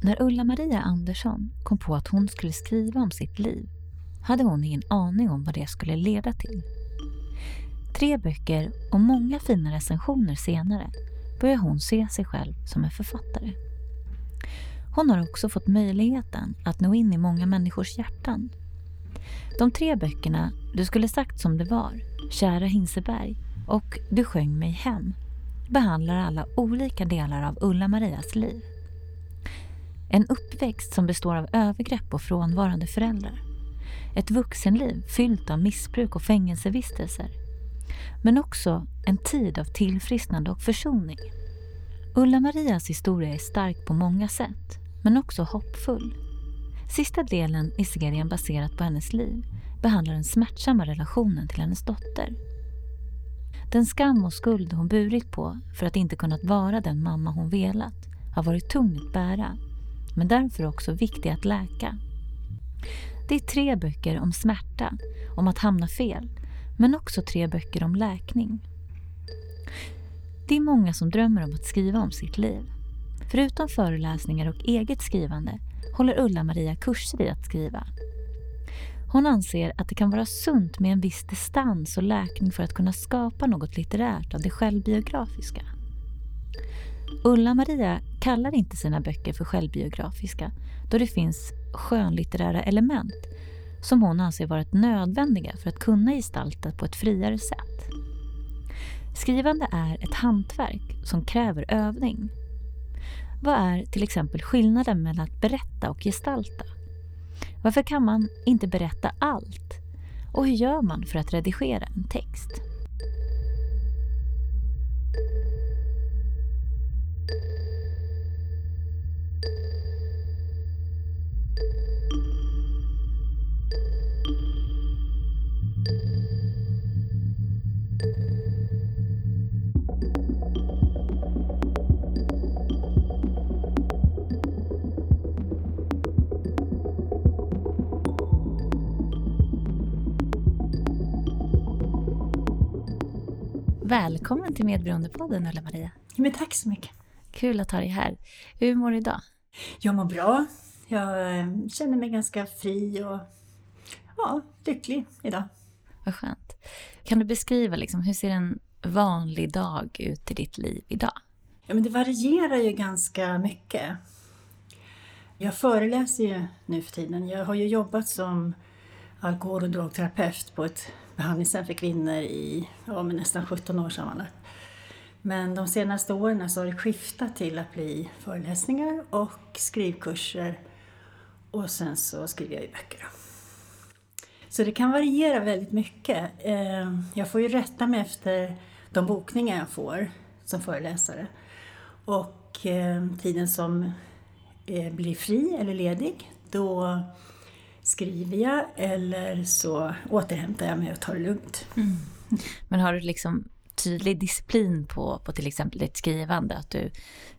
När Ulla-Maria Andersson kom på att hon skulle skriva om sitt liv hade hon ingen aning om vad det skulle leda till. Tre böcker och många fina recensioner senare börjar hon se sig själv som en författare. Hon har också fått möjligheten att nå in i många människors hjärtan. De tre böckerna Du skulle sagt som det var, Kära Hinseberg och Du sjöng mig hem behandlar alla olika delar av Ulla-Marias liv. En uppväxt som består av övergrepp och frånvarande föräldrar. Ett vuxenliv fyllt av missbruk och fängelsevistelser. Men också en tid av tillfrisknande och försoning. Ulla-Marias historia är stark på många sätt, men också hoppfull. Sista delen i serien baserat på hennes liv behandlar den smärtsamma relationen till hennes dotter. Den skam och skuld hon burit på för att inte kunnat vara den mamma hon velat har varit tung att bära, men därför också viktig att läka. Det är tre böcker om smärta, om att hamna fel, men också tre böcker om läkning. Det är många som drömmer om att skriva om sitt liv. Förutom föreläsningar och eget skrivande håller Ulla-Maria kurser i att skriva. Hon anser att det kan vara sunt med en viss distans och läkning för att kunna skapa något litterärt av det självbiografiska. Ulla-Maria kallar inte sina böcker för självbiografiska då det finns skönlitterära element som hon anser varit nödvändiga för att kunna gestalta på ett friare sätt. Skrivande är ett hantverk som kräver övning. Vad är till exempel skillnaden mellan att berätta och gestalta? Varför kan man inte berätta allt? Och hur gör man för att redigera en text? Välkommen till Medberoendepodden Ulla-Maria. Men tack så mycket. Kul att ha dig här. Hur mår du idag? Jag mår bra. Jag eh, känner mig ganska fri och ja, lycklig idag. Vad skönt. Kan du beskriva liksom, hur ser en vanlig dag ut i ditt liv idag? Ja, men det varierar ju ganska mycket. Jag föreläser ju nu för tiden. Jag har ju jobbat som alkohol och drogterapeut på ett behandlingshem för kvinnor i ja, nästan 17 år sammanlagt. Men de senaste åren så har det skiftat till att bli föreläsningar och skrivkurser och sen så skriver jag ju böcker. Så det kan variera väldigt mycket. Eh, jag får ju rätta mig efter de bokningar jag får som föreläsare. Och eh, tiden som eh, blir fri eller ledig, då skriver jag eller så återhämtar jag mig och tar det lugnt. Mm. Men har du liksom tydlig disciplin på, på till exempel ditt skrivande? Att du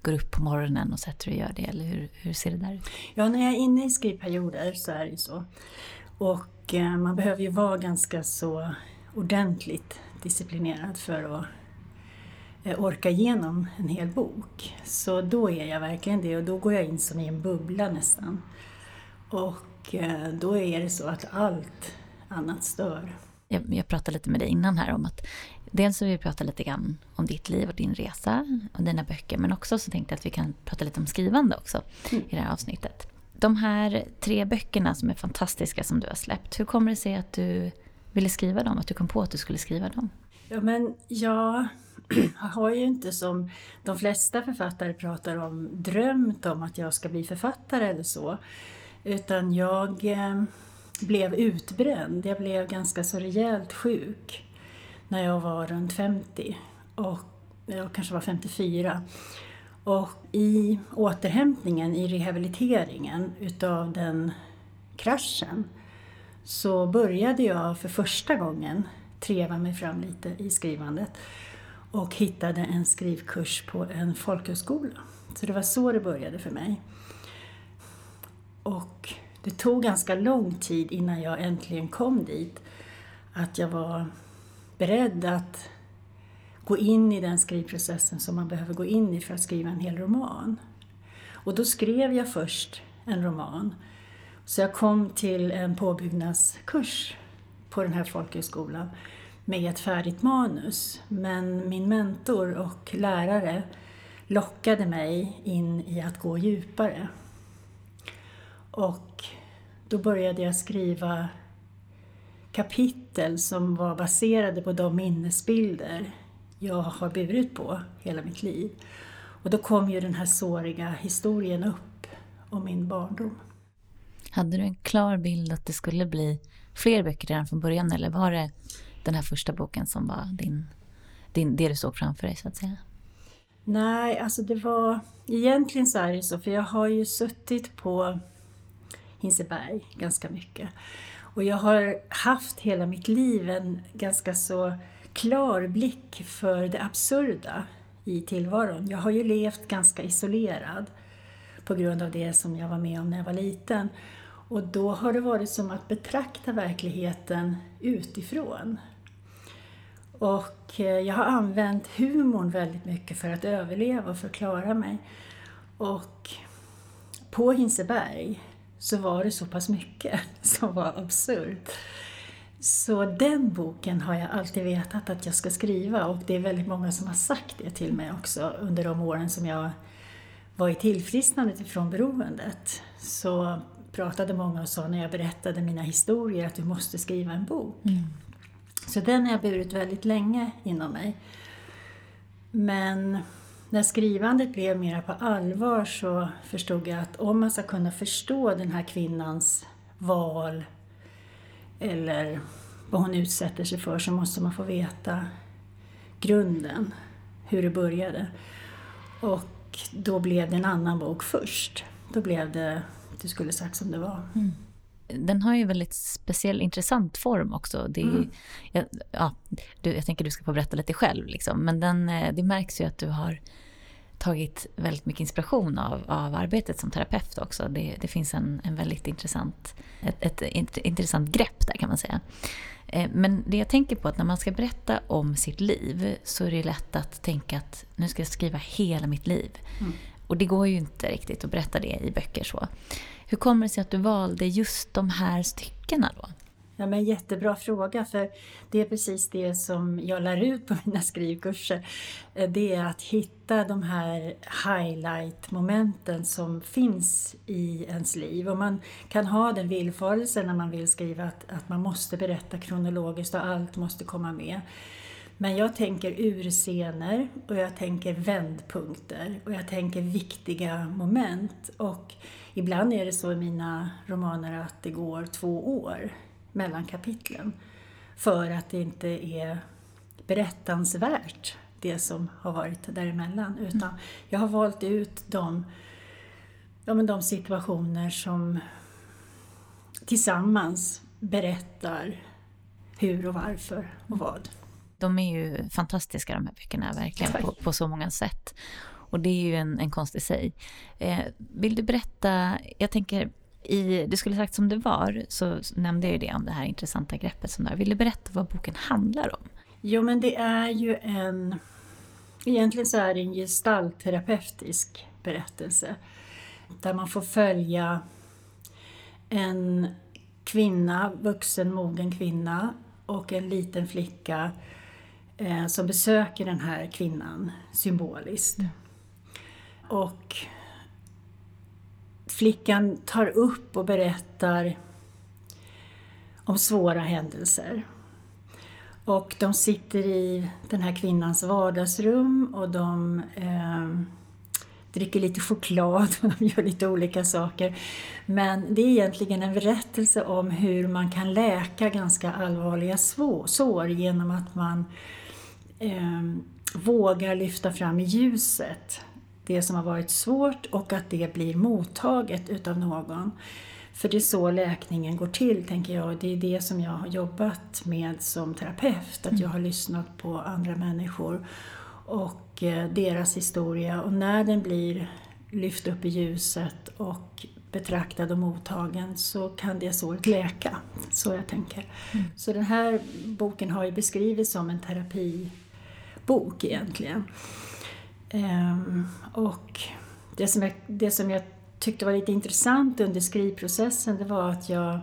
går upp på morgonen och sätter och gör det, eller hur, hur ser det där ut? Ja, när jag är inne i skrivperioder så är det ju så. Och eh, man behöver ju vara ganska så ordentligt disciplinerad för att eh, orka igenom en hel bok. Så då är jag verkligen det och då går jag in som i en bubbla nästan. Och Eh, då är det så att allt annat stör. Jag, jag pratade lite med dig innan här om att dels så vill vi prata lite grann om ditt liv och din resa och dina böcker men också så tänkte jag att vi kan prata lite om skrivande också mm. i det här avsnittet. De här tre böckerna som är fantastiska som du har släppt, hur kommer det sig att du ville skriva dem? Att du kom på att du skulle skriva dem? Ja, men jag har ju inte som de flesta författare pratar om drömt om att jag ska bli författare eller så. Utan jag eh, blev utbränd. Jag blev ganska så rejält sjuk när jag var runt 50. Och eh, jag kanske var 54. Och i återhämtningen, i rehabiliteringen utav den kraschen så började jag för första gången treva mig fram lite i skrivandet och hittade en skrivkurs på en folkhögskola. Så det var så det började för mig. Och det tog ganska lång tid innan jag äntligen kom dit. Att jag var beredd att gå in i den skrivprocessen som man behöver gå in i för att skriva en hel roman. Och då skrev jag först en roman. Så jag kom till en påbyggnadskurs på den här folkhögskolan med ett färdigt manus. Men min mentor och lärare lockade mig in i att gå djupare. Och då började jag skriva kapitel som var baserade på de minnesbilder jag har burit på hela mitt liv. Och då kom ju den här såriga historien upp om min barndom. Hade du en klar bild att det skulle bli fler böcker redan från början eller var det den här första boken som var din, din, det du såg framför dig så att säga? Nej, alltså det var... Egentligen så är det så, för jag har ju suttit på Hinseberg ganska mycket. Och jag har haft hela mitt liv en ganska så klar blick för det absurda i tillvaron. Jag har ju levt ganska isolerad på grund av det som jag var med om när jag var liten. Och då har det varit som att betrakta verkligheten utifrån. Och eh, jag har använt humorn väldigt mycket för att överleva och förklara mig. Och på Hinseberg så var det så pass mycket som var absurt. Så den boken har jag alltid vetat att jag ska skriva och det är väldigt många som har sagt det till mig också under de åren som jag var i tillfrisknandet ifrån beroendet. Så pratade många och sa när jag berättade mina historier att du måste skriva en bok. Mm. Så den har jag burit väldigt länge inom mig. Men när skrivandet blev mer på allvar så förstod jag att om man ska kunna förstå den här kvinnans val eller vad hon utsätter sig för så måste man få veta grunden, hur det började. Och då blev det en annan bok först. Då blev det Du skulle sagt som det var. Mm den har ju väldigt speciell, intressant form också. Det mm. ja, ja, du, jag tänker du ska få berätta lite själv, liksom. men den, eh, det märks ju att du har tagit väldigt mycket inspiration av, av arbetet som terapeut också. Det, det finns en, en väldigt intressant, ett, ett, intressant grepp där kan man säga. Eh, men det jag tänker på är att när man ska berätta om sitt liv så är det lätt att tänka att nu ska jag skriva hela mitt liv. Mm. Och det går ju inte riktigt att berätta det i böcker så. Hur kommer det sig att du valde just de här styckena då? Ja, men jättebra fråga, för det är precis det som jag lär ut på mina skrivkurser. Eh, det är att hitta de här highlight-momenten som finns i ens liv. Och man kan ha den villfarelsen när man vill skriva att, att man måste berätta kronologiskt och allt måste komma med. Men jag tänker urscener och jag tänker vändpunkter och jag tänker viktiga moment. Och ibland är det så i mina romaner att det går två år mellan kapitlen för att det inte är berättansvärt det som har varit däremellan. Utan jag har valt ut de, ja, men de situationer som tillsammans berättar hur och varför och vad. De är ju fantastiska de här böckerna, verkligen, på, på, så många sätt. Och det är ju en, en konst i sig. Eh, vill du berätta, jag tänker, i Du skulle sagt som det var, så nämnde jag ju det om det här intressanta greppet som du har. Vill du berätta vad boken handlar om? Jo, men det är ju en... Egentligen så är det en gestaltterapeutisk berättelse där man får följa en kvinna, vuxen mogen kvinna och en liten flicka eh, som besöker den här kvinnan symboliskt. Mm. Och flickan tar upp och berättar om svåra händelser. Och de sitter i den här kvinnans vardagsrum och de eh, dricker lite choklad och de gör lite olika saker. Men det är egentligen en berättelse om hur man kan läka ganska allvarliga sår genom att man eh, vågar lyfta fram i ljuset det som har varit svårt och att det blir mottaget utav någon. För det är så läkningen går till, tänker jag. Det är det som jag har jobbat med som terapeut, att jag har lyssnat på andra människor och eh, deras historia. Och när den blir lyft upp i ljuset och betraktad och mottagen så kan det såret läka. Så jag tänker. Mm. Så den här boken har ju beskrivits som en terapibok egentligen. Ehm, och det, som jag, det som jag tyckte var lite intressant under skrivprocessen det var att jag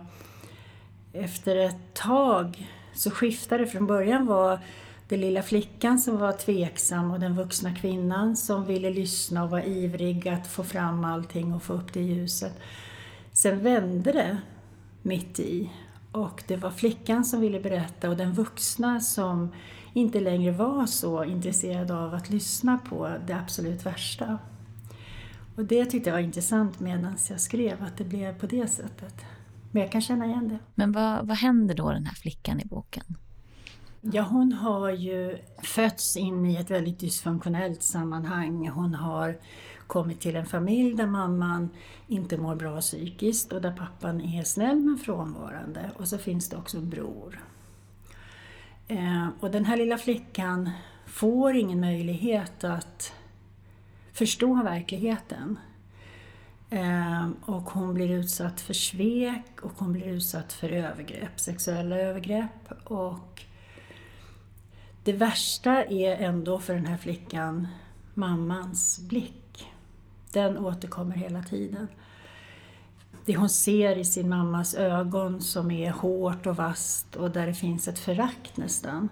efter ett tag så skiftade från början var den lilla flickan som var tveksam och den vuxna kvinnan som ville lyssna och var ivrig att få fram allting och få upp det i ljuset. Sen vände det mitt i och det var flickan som ville berätta och den vuxna som inte längre var så intresserad av att lyssna på det absolut värsta. Och det tyckte jag var intressant medan jag skrev, att det blev på det sättet. Men jag kan känna igen det. Men vad, vad händer då den här flickan i boken? Ja, hon har ju fötts in i ett väldigt dysfunktionellt sammanhang. Hon har kommit till en familj där mamman inte mår bra psykiskt och där pappan är snäll men frånvarande. Och så finns det också en bror. Eh, och den här lilla flickan får ingen möjlighet att förstå verkligheten. Eh, och hon blir utsatt för svek och hon blir utsatt för övergrepp, sexuella övergrepp. Och det värsta är ändå för den här flickan mammans blick. Den återkommer hela tiden. Det hon ser i sin mammas ögon som är hårt och vasst och där det finns ett förakt nästan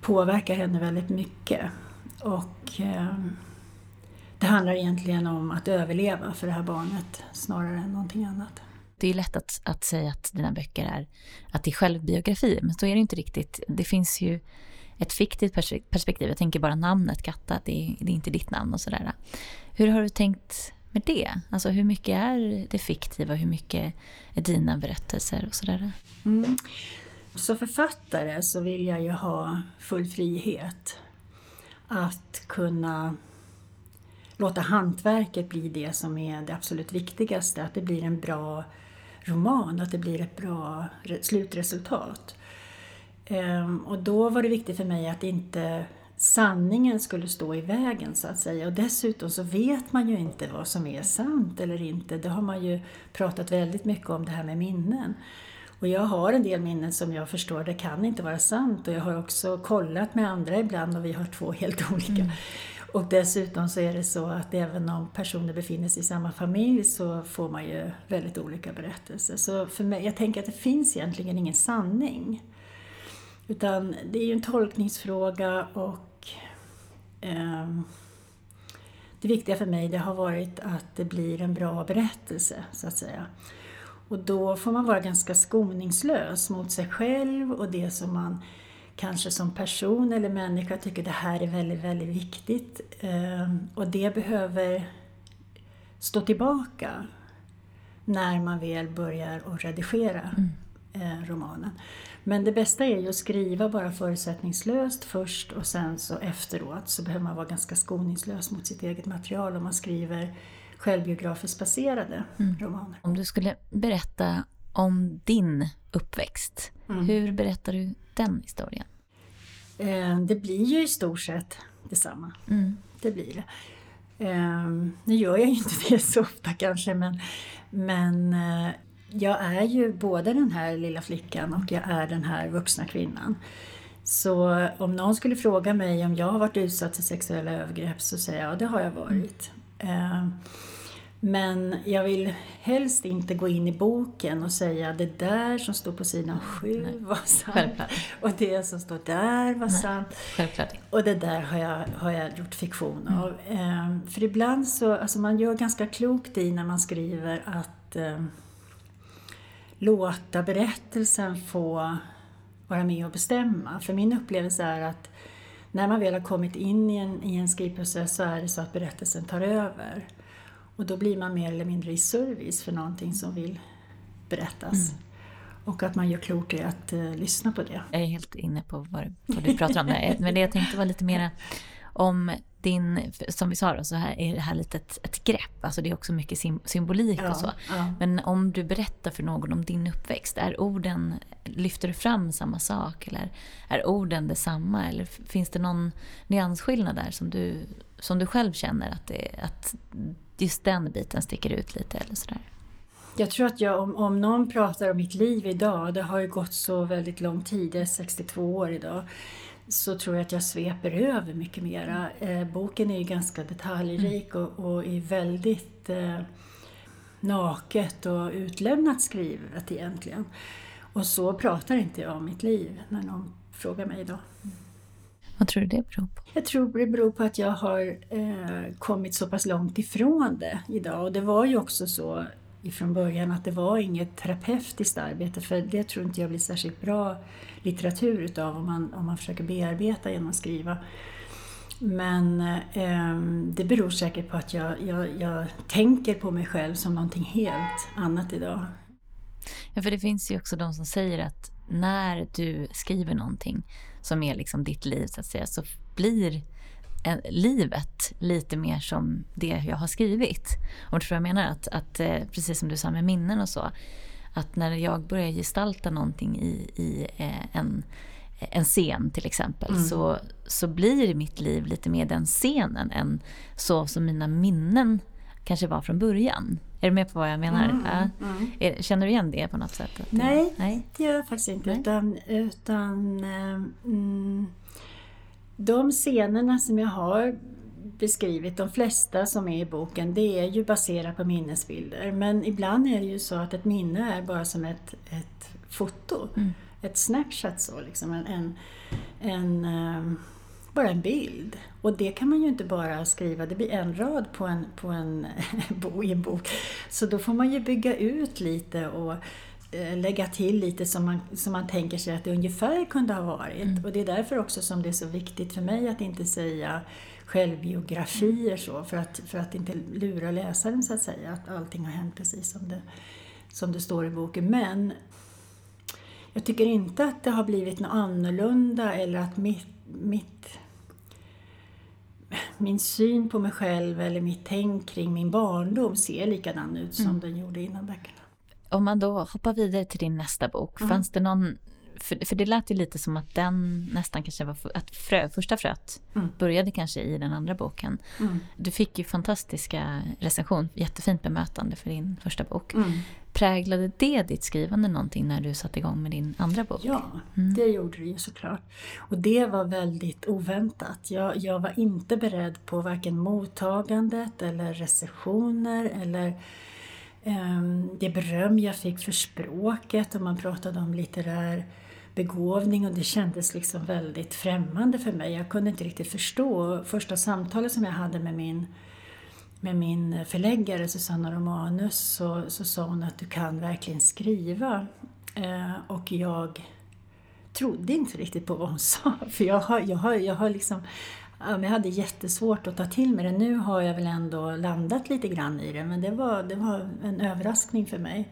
påverkar henne väldigt mycket. Och eh, det handlar egentligen om att överleva för det här barnet snarare än någonting annat. Det är lätt att, att säga att dina böcker är, att det är självbiografier, men så är det inte riktigt. Det finns ju ett fiktivt perspektiv. Jag tänker bara namnet Katta, det är, det är inte ditt namn och sådär. Hur har du tänkt med det? Alltså hur mycket är det fiktiva, hur mycket är dina berättelser och sådär? Mm. Som författare så vill jag ju ha full frihet att kunna låta hantverket bli det som är det absolut viktigaste, att det blir en bra roman, att det blir ett bra slutresultat. Ehm, och då var det viktigt för mig att inte sanningen skulle stå i vägen så att säga. Och dessutom så vet man ju inte vad som är sant eller inte. Det har man ju pratat väldigt mycket om det här med minnen. Och jag har en del minnen som jag förstår, det kan inte vara sant. Och jag har också kollat med andra ibland och vi har två helt olika. Mm. Och dessutom så är det så att även om personer befinner sig i samma familj så får man ju väldigt olika berättelser. Så för mig, jag tänker att det finns egentligen ingen sanning. Utan det är ju en tolkningsfråga och eh, det viktiga för mig det har varit att det blir en bra berättelse, så att säga. Och då får man vara ganska skoningslös mot sig själv och det som man kanske som person eller människa tycker det här är väldigt, väldigt viktigt. Eh, och det behöver stå tillbaka när man väl börjar att redigera mm. Eh, romanen. Men det bästa är ju att skriva bara förutsättningslöst först och sen så efteråt så behöver man vara ganska skoningslös mot sitt eget material om man skriver självbiografiskt baserade mm. romaner. Om du skulle berätta om din uppväxt, mm. hur berättar du den historien? Eh, det blir ju i stort sett detsamma. Mm. Det blir det. Eh, nu gör jag ju inte det så ofta kanske men, men eh, jag är ju både den här lilla flickan och jag är den här vuxna kvinnan. Så om någon skulle fråga mig om jag har varit utsatt för sexuella övergrepp så säger jag ja, det har jag varit. Mm. Men jag vill helst inte gå in i boken och säga det där som står på sidan sju var sant. Självklart. Och det som står där var Nej. sant. Självklart. Och det där har jag, har jag gjort fiktion av. Mm. För ibland så, alltså man gör ganska klokt i när man skriver att låta berättelsen få vara med och bestämma. För min upplevelse är att när man väl har kommit in i en, i en skrivprocess så är det så att berättelsen tar över. Och då blir man mer eller mindre i service för någonting som vill berättas. Mm. Och att man gör klokt i att uh, lyssna på det. Jag är helt inne på vad, vad du pratar om där. Men det jag tänkte var lite mera om din, som vi sa då, så här är det här lite ett, ett grepp. Alltså det är också mycket symbolik ja, och så. Ja. Men om du berättar för någon om din uppväxt, är orden, lyfter du fram samma sak? Eller är orden detsamma? Eller finns det någon nyansskillnad där som du, som du själv känner att, det, att just den biten sticker ut lite eller sådär? Jag tror att jag, om, om någon pratar om mitt liv idag, det har ju gått så väldigt lång tid, jag är 62 år idag, så tror jag att jag sveper över mycket mera. Eh, boken är ju ganska detaljrik och, och är väldigt eh, naket och utlämnat skrivet egentligen. Och så pratar inte jag om mitt liv när någon frågar mig då. Vad tror du det beror på? Jag tror det beror på att jag har eh, kommit så pass långt ifrån det idag. Och det var ju också så ifrån början att det var inget terapeutiskt arbete för det tror inte jag blir särskilt bra litteratur utav om man, om man försöker bearbeta genom att skriva. Men eh, det beror säkert på att jag, jag, jag tänker på mig själv som någonting helt annat idag. Ja, för det finns ju också de som säger att när du skriver någonting som är liksom ditt liv så att säga så blir livet lite mer som det jag har skrivit. Och det tror jag menar att, att eh, precis som du sa med minnen och så att när jag börjar gestalta någonting i, i eh, en, en scen till exempel mm. så, så blir mitt liv lite mer den scenen än så som mina minnen kanske var från början. Är du med på vad jag menar? Mm, mm. mm. Känner du igen det på något sätt? nej, nej, det gör jag faktiskt inte. Nej. Utan, utan mm, de scenerna som jag har beskrivit, de flesta som är i boken, det är ju baserat på minnesbilder. Men ibland är det ju så att ett minne är bara som ett, ett foto. Mm. Ett snapshot så, liksom en, en, en um, bara en bild. Och det kan man ju inte bara skriva, det blir en rad på en, på en, i en bok. Så då får man ju bygga ut lite och lägga till lite som man, som man tänker sig att det ungefär kunde ha varit. Mm. Och det är därför också som det är så viktigt för mig att inte säga självbiografier så, för att, för att inte lura läsaren så att säga, att allting har hänt precis som det, som det står i boken. Men jag tycker inte att det har blivit något annorlunda eller att mitt, mitt min syn på mig själv eller mitt tänk kring min barndom ser likadan ut som mm. den gjorde innan böckerna. Om man då hoppar vidare till din nästa bok, mm. fanns det någon för, för det lät ju lite som att den nästan kanske var, att frö, första fröet mm. började kanske i den andra boken. Mm. Du fick ju fantastiska recension, jättefint bemötande för din första bok. Mm. Präglade det ditt skrivande någonting när du satte igång med din andra bok? Ja, mm. det gjorde det ju såklart. Och det var väldigt oväntat. Jag, jag var inte beredd på varken mottagandet eller recensioner eller Ehm, det beröm jag fick för språket och man pratade om litterär begåvning och det kändes liksom väldigt främmande för mig. Jag kunde inte riktigt förstå. Första samtalet som jag hade med min, med min förläggare Susanna Romanus så, så sa hon att du kan verkligen skriva. Eh, och jag trodde inte riktigt på vad hon sa. För jag har, jag har, jag har liksom jag hade jättesvårt att ta till mig det. Nu har jag väl ändå landat lite grann i det men det var, det var en överraskning för mig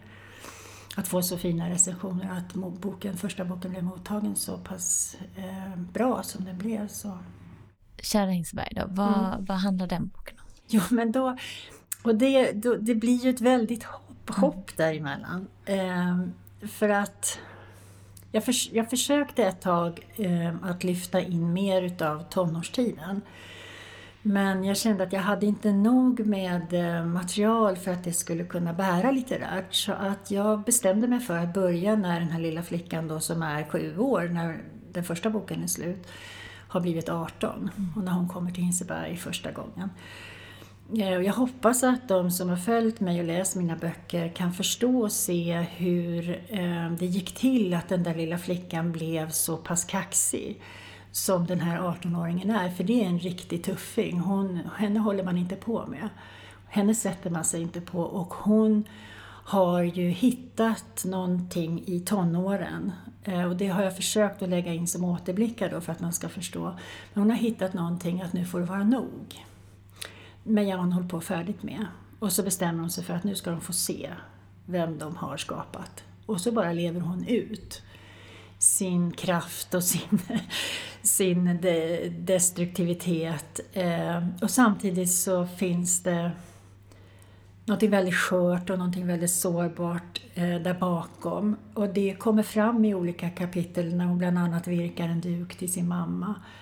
att få så fina recensioner, att boken, första boken blev mottagen så pass eh, bra som den blev. Så. Kära Hinsberg, då, vad, mm. vad handlar den boken om? Jo, men då, och det, då, det blir ju ett väldigt hopp, mm. hopp däremellan. Eh, för att jag, för, jag försökte ett tag eh, att lyfta in mer utav tonårstiden. Men jag kände att jag hade inte nog med eh, material för att det skulle kunna bära litterärt. Så att jag bestämde mig för att börja när den här lilla flickan då som är sju år, när den första boken är slut, har blivit 18 mm. och när hon kommer till Hinseberg första gången. Eh, jag hoppas att de som har följt mig och läst mina böcker kan förstå och se hur eh, det gick till att den där lilla flickan blev så pass kaxig som den här 18-åringen är, för det är en riktig tuffing. Hon, henne håller man inte på med. Henne sätter man sig inte på och hon har ju hittat någonting i tonåren eh, och det har jag försökt att lägga in som återblickar då för att man ska förstå. Men hon har hittat någonting att nu får det vara nog. Men jag har hon hållit på färdigt med. Och så bestämmer hon sig för att nu ska de få se vem de har skapat. Och så bara lever hon ut sin kraft och sin, sin de, destruktivitet. Eh, och samtidigt så finns det något väldigt skört och något väldigt sårbart eh, där bakom. Och det kommer fram i olika kapitel när hon bland annat virkar en duk till sin mamma eh,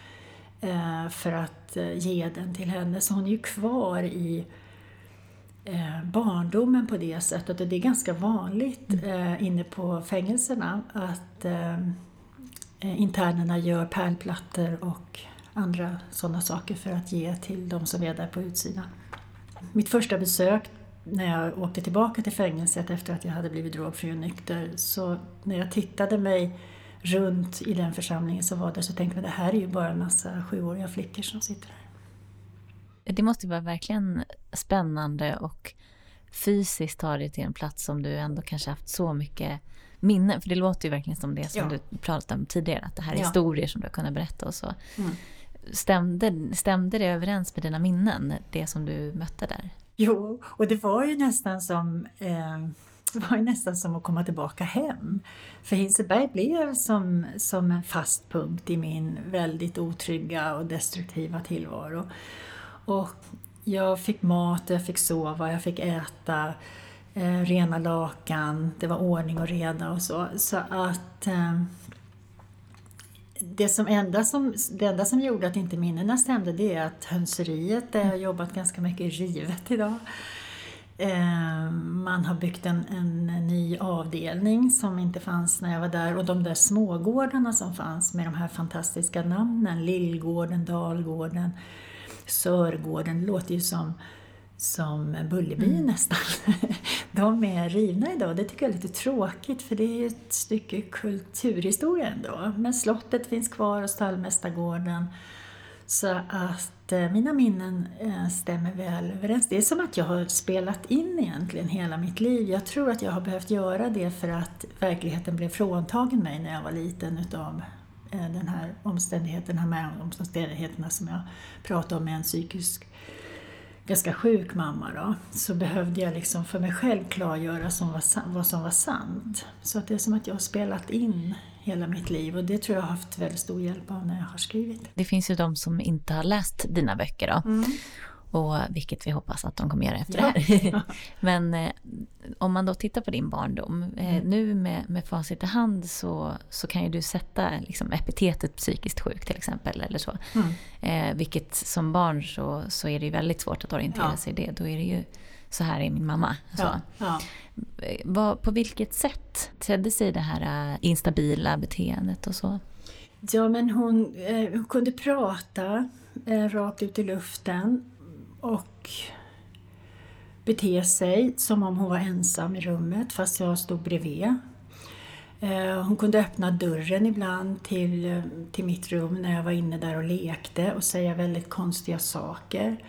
för att eh, ge den till henne. Så hon är ju kvar i eh, barndomen på det sättet och det är ganska vanligt mm. eh, inne på fängelserna att eh, eh, internerna gör pärlplattor och andra sådana saker för att ge till de som är där på utsidan. Mitt första besök när jag åkte tillbaka till fängelset efter att jag hade blivit drogfri och nykter, så när jag tittade mig runt i den församlingen som var där så tänkte att det här är ju bara en massa sjuåriga flickor som sitter här. Det måste vara verkligen spännande och fysiskt ta dig till en plats som du ändå kanske haft så mycket minnen. För det låter ju verkligen som det som ja. du pratade om tidigare, att det här är ja. historier som du har kunnat berätta och så. Mm. Stämde, stämde det överens med dina minnen, det som du mötte där? Jo, och det var ju nästan som eh, var ju nästan som att komma tillbaka hem. För Hinseberg blev som, som en fast punkt i min väldigt otrygga och destruktiva tillvaro. Och jag fick mat, jag fick sova, jag fick äta, eh, rena lakan, det var ordning och reda och så. Så att eh, det, som enda som, det enda som gjorde att inte minnena stämde det är att hönseriet, där jag har jobbat ganska mycket, är rivet idag. Eh, man har byggt en, en ny avdelning som inte fanns när jag var där och de där smågårdarna som fanns med de här fantastiska namnen, Lillgården, Dalgården, Sörgården, det låter ju som, som Bullerby mm. nästan. De är rivna idag, det tycker jag är lite tråkigt för det är ju ett stycke kulturhistoria ändå. Men slottet finns kvar och stallmästargården. Så att eh, mina minnen eh, stämmer väl överens. Det är som att jag har spelat in egentligen hela mitt liv. Jag tror att jag har behövt göra det för att verkligheten blev fråntagen mig när jag var liten utav eh, den här omständigheten, de här omständigheterna som jag pratade om med en psykisk ganska sjuk mamma då, så behövde jag liksom för mig själv klargöra som var, vad som var sant. Så att det är som att jag har spelat in hela mitt liv och det tror jag har haft väldigt stor hjälp av när jag har skrivit. Det finns ju de som inte har läst dina böcker då. Mm. Och vilket vi hoppas att de kommer göra efter ja. det här. Men eh, om man då tittar på din barndom. Eh, mm. Nu med, med facit i hand så, så kan ju du sätta liksom, epitetet psykiskt sjuk till exempel. Eller så. Mm. Eh, vilket som barn så, så är det ju väldigt svårt att orientera ja. sig i det. Då är det ju så här är min mamma. Så. Ja. Vad, på vilket sätt tedde sig det här äh, instabila beteendet och så? Ja, men hon, eh, hon kunde prata eh, rakt ut i luften och bete sig som om hon var ensam i rummet fast jag stod bredvid. Eh, hon kunde öppna dörren ibland till, eh, till mitt rum när jag var inne där och lekte och säga väldigt konstiga saker.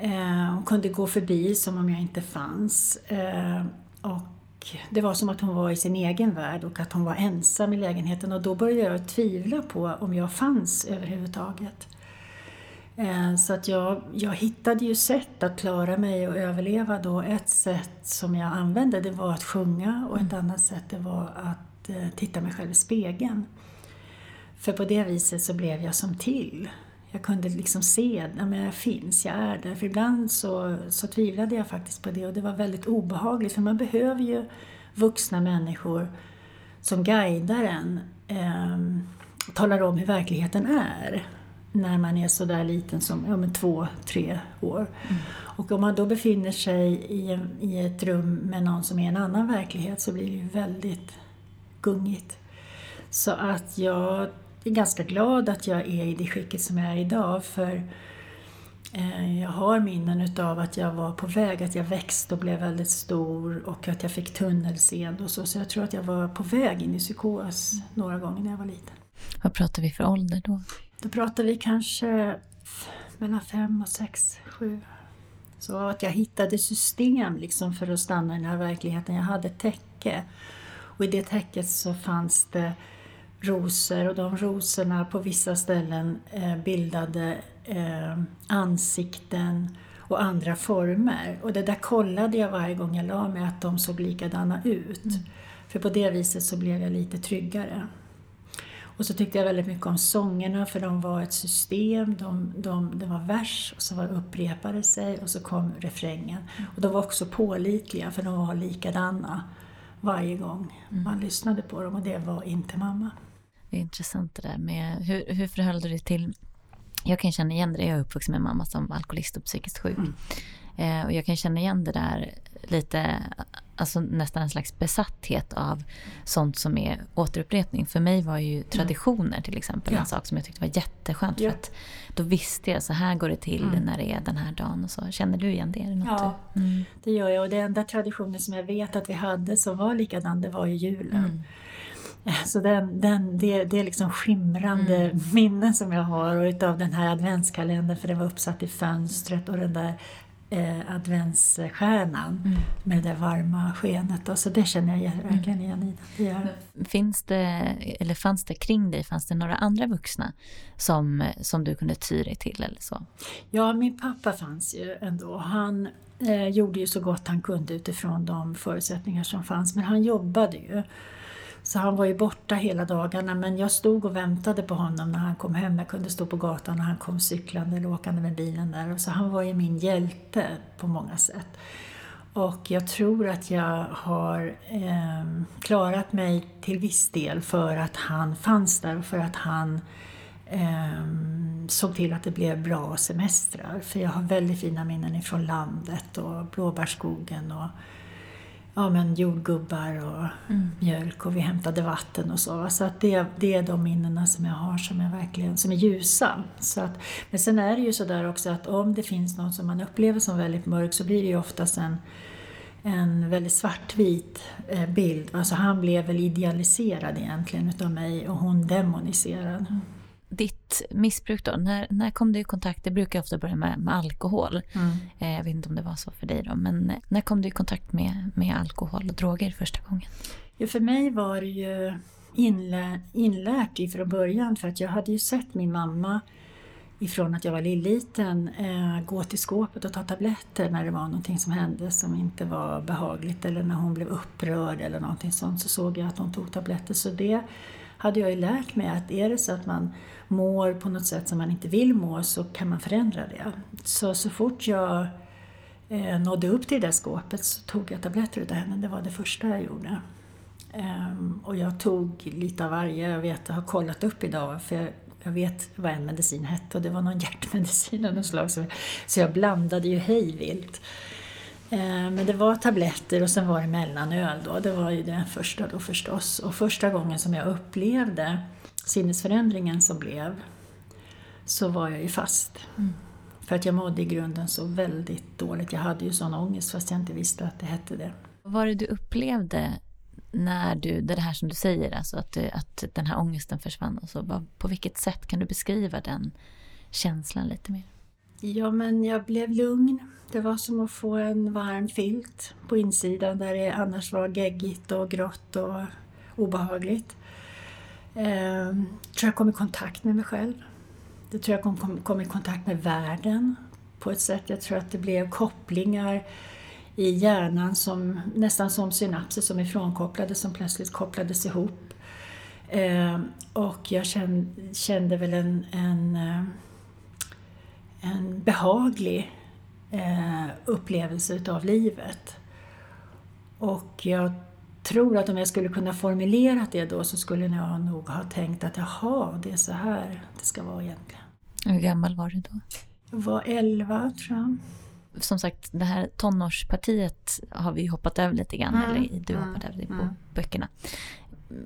Eh, hon kunde gå förbi som om jag inte fanns. Eh, och det var som att hon var i sin egen värld och att hon var ensam i lägenheten och då började jag tvivla på om jag fanns överhuvudtaget. Eh, så att jag, jag hittade ju sätt att klara mig och överleva då. Ett sätt som jag använde det var att sjunga och ett annat sätt det var att titta mig själv i spegeln. För på det viset så blev jag som till jag kunde liksom se att jag finns, jag är där. För ibland så, så tvivlade jag faktiskt på det och det var väldigt obehagligt för man behöver ju vuxna människor som guidar en, eh, talar om hur verkligheten är när man är så där liten som ja, men två, tre år. Mm. Och om man då befinner sig i, i ett rum med någon som är en annan verklighet så blir det ju väldigt gungigt. Så att jag ganska glad att jag är i det skicket som jag är idag för eh, jag har minnen utav att jag var på väg, att jag växte och blev väldigt stor och att jag fick tunnelseende och så. Så jag tror att jag var på väg in i psykos några gånger när jag var liten. Vad pratar vi för ålder då? Då pratar vi kanske mellan fem och sex, sju. Så att jag hittade system liksom för att stanna i den här verkligheten. Jag hade ett täcke och i det täcket så fanns det rosor och de rosorna på vissa ställen eh, bildade eh, ansikten och andra former. Och det där kollade jag varje gång jag la mig att de såg likadana ut. Mm. För på det viset så blev jag lite tryggare. Och så tyckte jag väldigt mycket om sångerna för de var ett system, de, de, det var vers och så var upprepade sig och så kom refrängen. Mm. Och de var också pålitliga för de var likadana varje gång mm. man lyssnade på dem och det var inte mamma. Det är intressant det där med hur, hur förhöll du dig till jag kan känna igen det, jag är uppvuxen med mamma som alkoholist och psykiskt sjuk. Mm. Eh, och jag kan känna igen det där lite alltså nästan en slags besatthet av sånt som är återupprepning. För mig var ju traditioner till exempel Ja. en sak som jag tyckte var jätteskönt. Ja. För att då visste jag så här går det till Mm. när det är den här dagen. Och så. Känner du igen det? Det något Ja. du- Mm. Det gör jag och det enda traditionen som jag vet att vi hade som var likadan det var ju julen. Mm. Så den, den, det, det är liksom skimrande Mm. minnen som jag har och utav den här adventskalendern för den var uppsatt i fönstret och den där eh, adventsstjärnan Mm. med det varma skenet. Och så det känner jag verkligen igen i det. Gör. Finns det, eller fanns det kring dig, fanns det några andra vuxna som, som du kunde ty dig till eller så? Ja, min pappa fanns ju ändå. Han eh, gjorde ju så gott han kunde utifrån de förutsättningar som fanns, men han jobbade ju. Så han var ju borta hela dagarna, men jag stod och väntade på honom när han kom hem. Jag kunde stå på gatan när han kom cyklande eller åkande med bilen där. Så han var ju min hjälte på många sätt. Och jag tror att jag har eh, klarat mig till viss del för att han fanns där och för att han eh, såg till att det blev bra semestrar. För jag har väldigt fina minnen ifrån landet och blåbärsskogen och ja, men jordgubbar och mjölk och vi hämtade vatten och så. Så att det, det är de minnena som jag har som är verkligen som är ljusa. Så att, men sen är det ju så där också att om det finns något som man upplever som väldigt mörk så blir det ju oftast en, en väldigt svartvit eh, bild. Alltså han blev väl idealiserad egentligen utav mig och hon demoniserad. Ditt missbruk då, när, när kom du i kontakt, det brukar ofta börja med, med alkohol. Eh, Jag vet inte om det var så för dig då, men när kom du i kontakt med, med alkohol och droger första gången? Ja, för mig var det ju inlä- inlärt ifrån början för att jag hade ju sett min mamma ifrån att jag var liten eh, gå till skåpet och ta tabletter när det var någonting som hände som inte var behagligt eller när hon blev upprörd eller någonting sånt så såg jag att hon tog tabletter. Så det hade jag ju lärt mig att är det så att man mår på något sätt som man inte vill må så kan man förändra det. Så, så fort jag eh, nådde upp till det där skåpet så tog jag tabletter utav henne. Det var det första jag gjorde. Ehm, och jag tog lite av varje. Jag vet, jag har kollat upp idag för jag, jag vet vad en medicin hette och det var någon hjärtmedicin av något slag. Så, så jag blandade ju hej vilt. Ehm, men det var tabletter och sen var det mellanöl då. Det var ju det första då förstås. Och första gången som jag upplevde sinnesförändringen som blev så var jag ju fast. För att jag mådde i grunden så väldigt dåligt. Jag hade ju sån ångest fast jag inte visste att det hette det. Vad var det du upplevde när du, det här som du säger, alltså att, du, att den här ångesten försvann? Alltså, vad, på vilket sätt kan du beskriva den känslan lite mer? Ja, men jag blev lugn. Det var som att få en varm filt på insidan där det annars var geggigt och grått och obehagligt. Eh, tror jag kom i kontakt med mig själv. Det tror jag kom, kom, kom i kontakt med världen på ett sätt. Jag tror att det blev kopplingar i hjärnan som nästan som synapser som är frånkopplade som plötsligt kopplades ihop. Eh, och jag kände, kände väl en, en eh, en behaglig eh, upplevelse utav livet. Och jag tror att om jag skulle kunna formulera det då så skulle jag nog ha tänkt att jaha, det är så här det ska vara egentligen. Hur gammal var du då? Jag var 11 tror jag. Som sagt, det här tonårspartiet har vi hoppat över lite grann, Mm, eller du har mm, hoppat över det på mm. böckerna.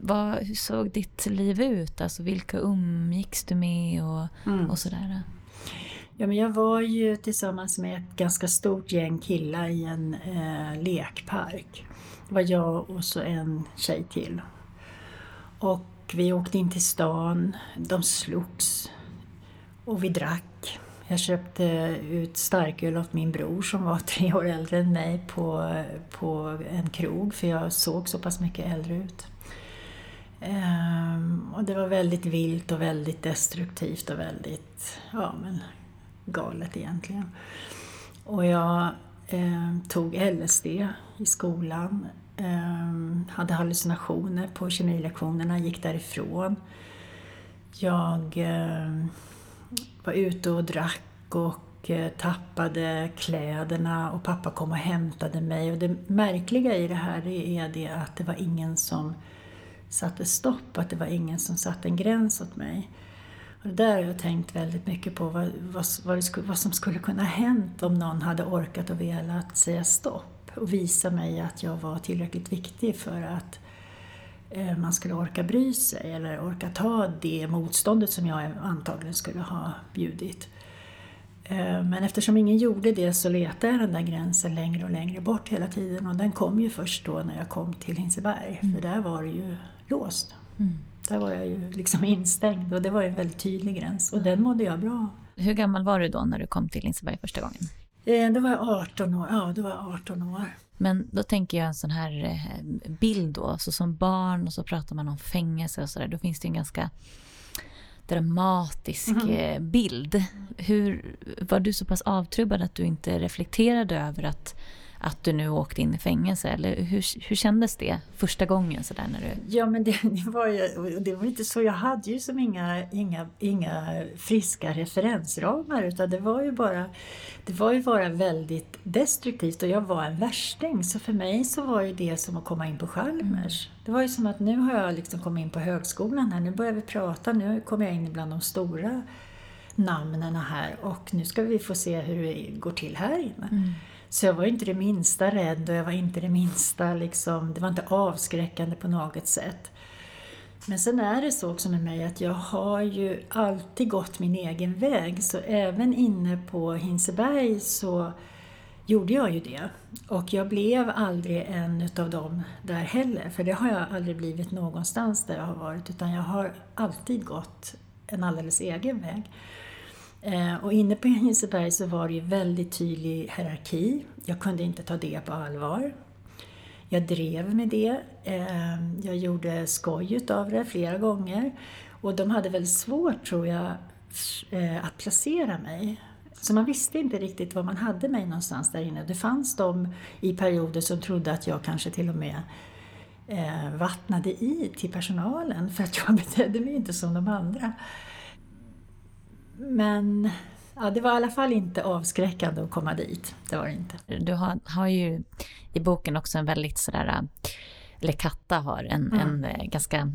Vad, hur såg ditt liv ut? Alltså vilka umgicks du med och, och sådär? Ja, men jag var ju tillsammans med ett ganska stort gäng killar i en eh, lekpark. Det var jag och så en tjej till. Och vi åkte in till stan, de slogs och vi drack. Jag köpte ut starköl åt min bror som var tre år äldre än mig på, på en krog för jag såg så pass mycket äldre ut. Ehm, och det var väldigt vilt och väldigt destruktivt och väldigt ja, men galet egentligen. Och jag eh, tog LSD i skolan, eh, hade hallucinationer på kemilektionerna, gick därifrån. Jag eh, var ute och drack och eh, tappade kläderna och pappa kom och hämtade mig. Och det märkliga i det här är det att det var ingen som satte stopp, att det var ingen som satte en gräns åt mig. Och det där har jag tänkt väldigt mycket på, vad, vad, vad, skulle, vad som skulle kunna hänt om någon hade orkat och velat säga stopp. och visa mig att jag var tillräckligt viktig för att eh, man skulle orka bry sig eller orka ta det motståndet som jag antagligen skulle ha bjudit. Eh, men eftersom ingen gjorde det så letade jag den där gränsen längre och längre bort hela tiden och den kom ju först då när jag kom till Hinseberg, mm. för där var det ju låst. Mm. Där var jag ju liksom instängd och det var en väldigt tydlig gräns och den mådde jag bra av. Hur gammal var du då när du kom till Liseberg första gången? Eh, då var jag 18 år. Ja, då var jag 18 år. Men då tänker jag en sån här eh, bild då, så som barn och så pratar man om fängelse och sådär, då finns det en ganska dramatisk mm. bild. Hur, var du så pass avtrubbad att du inte reflekterade över att att du nu åkte in i fängelse? Eller hur, hur kändes det första gången? Så där, när du... Ja, men det, det, var ju, det var inte så. Jag hade ju som inga, inga, inga friska referensramar utan det var ju bara det var ju bara väldigt destruktivt och jag var en värsting. Så för mig så var ju det som att komma in på Chalmers. Mm. Det var ju som att nu har jag liksom kommit in på högskolan här, nu börjar vi prata, nu kommer jag in bland de stora namnen här och nu ska vi få se hur det går till här inne. Mm. Så jag var inte det minsta rädd och jag var inte det minsta liksom, det var inte avskräckande på något sätt. Men sen är det så också med mig att jag har ju alltid gått min egen väg, så även inne på Hinseberg så gjorde jag ju det. Och jag blev aldrig en utav dem där heller, för det har jag aldrig blivit någonstans där jag har varit, utan jag har alltid gått en alldeles egen väg. Eh, och inne på Hinseberg så var det ju väldigt tydlig hierarki. Jag kunde inte ta det på allvar. Jag drev med det. Eh, jag gjorde skoj utav det flera gånger. Och de hade väldigt svårt, tror jag, eh, att placera mig. Så man visste inte riktigt var man hade mig någonstans där inne. Det fanns de i perioder som trodde att jag kanske till och med vattnade i till personalen för att jag betedde mig inte som de andra. Men ja, det var i alla fall inte avskräckande att komma dit. Det var det inte. Du har, har ju i boken också en väldigt sådär, eller Katta har en, mm. en eh, ganska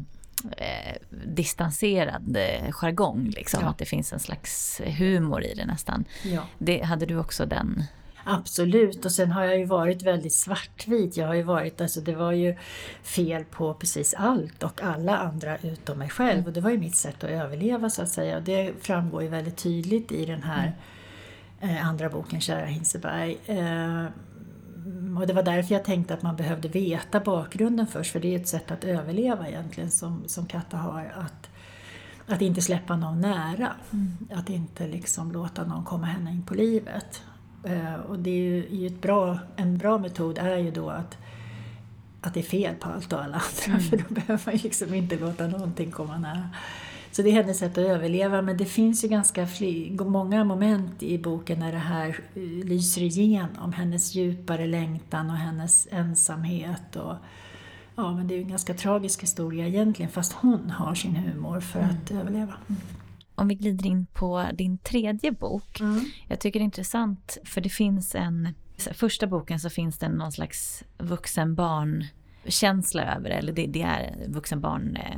eh, distanserad eh, jargong. Liksom, ja. Att det finns en slags humor i det nästan. Ja. Det, hade du också den Absolut, och sen har jag ju varit väldigt svartvit. Jag har ju varit, alltså det var ju fel på precis allt och alla andra utom mig själv. Och det var ju mitt sätt att överleva så att säga. Och det framgår ju väldigt tydligt i den här eh, andra boken, Kära Hinseberg. Eh, och det var därför jag tänkte att man behövde veta bakgrunden först, för det är ett sätt att överleva egentligen som, som Katta har. Att, att inte släppa någon nära. Mm. Att inte liksom låta någon komma henne in på livet. Eh, och det är ju ett bra, en bra metod är ju då att, att det är fel på allt och alla andra, mm. för då behöver man liksom inte låta någonting komma nära. Så det är hennes sätt att överleva, men det finns ju ganska många moment i boken när det här eh, lyser igenom, hennes djupare längtan och hennes ensamhet. Och, ja, men det är ju en ganska tragisk historia egentligen, fast hon har sin humor för mm. att överleva. Mm om vi glider in på din tredje bok. Mm. Jag tycker det är intressant för det finns en... Första boken så finns det någon slags vuxen-barn-känsla över det. Eller det, det är vuxen-barn... Eh,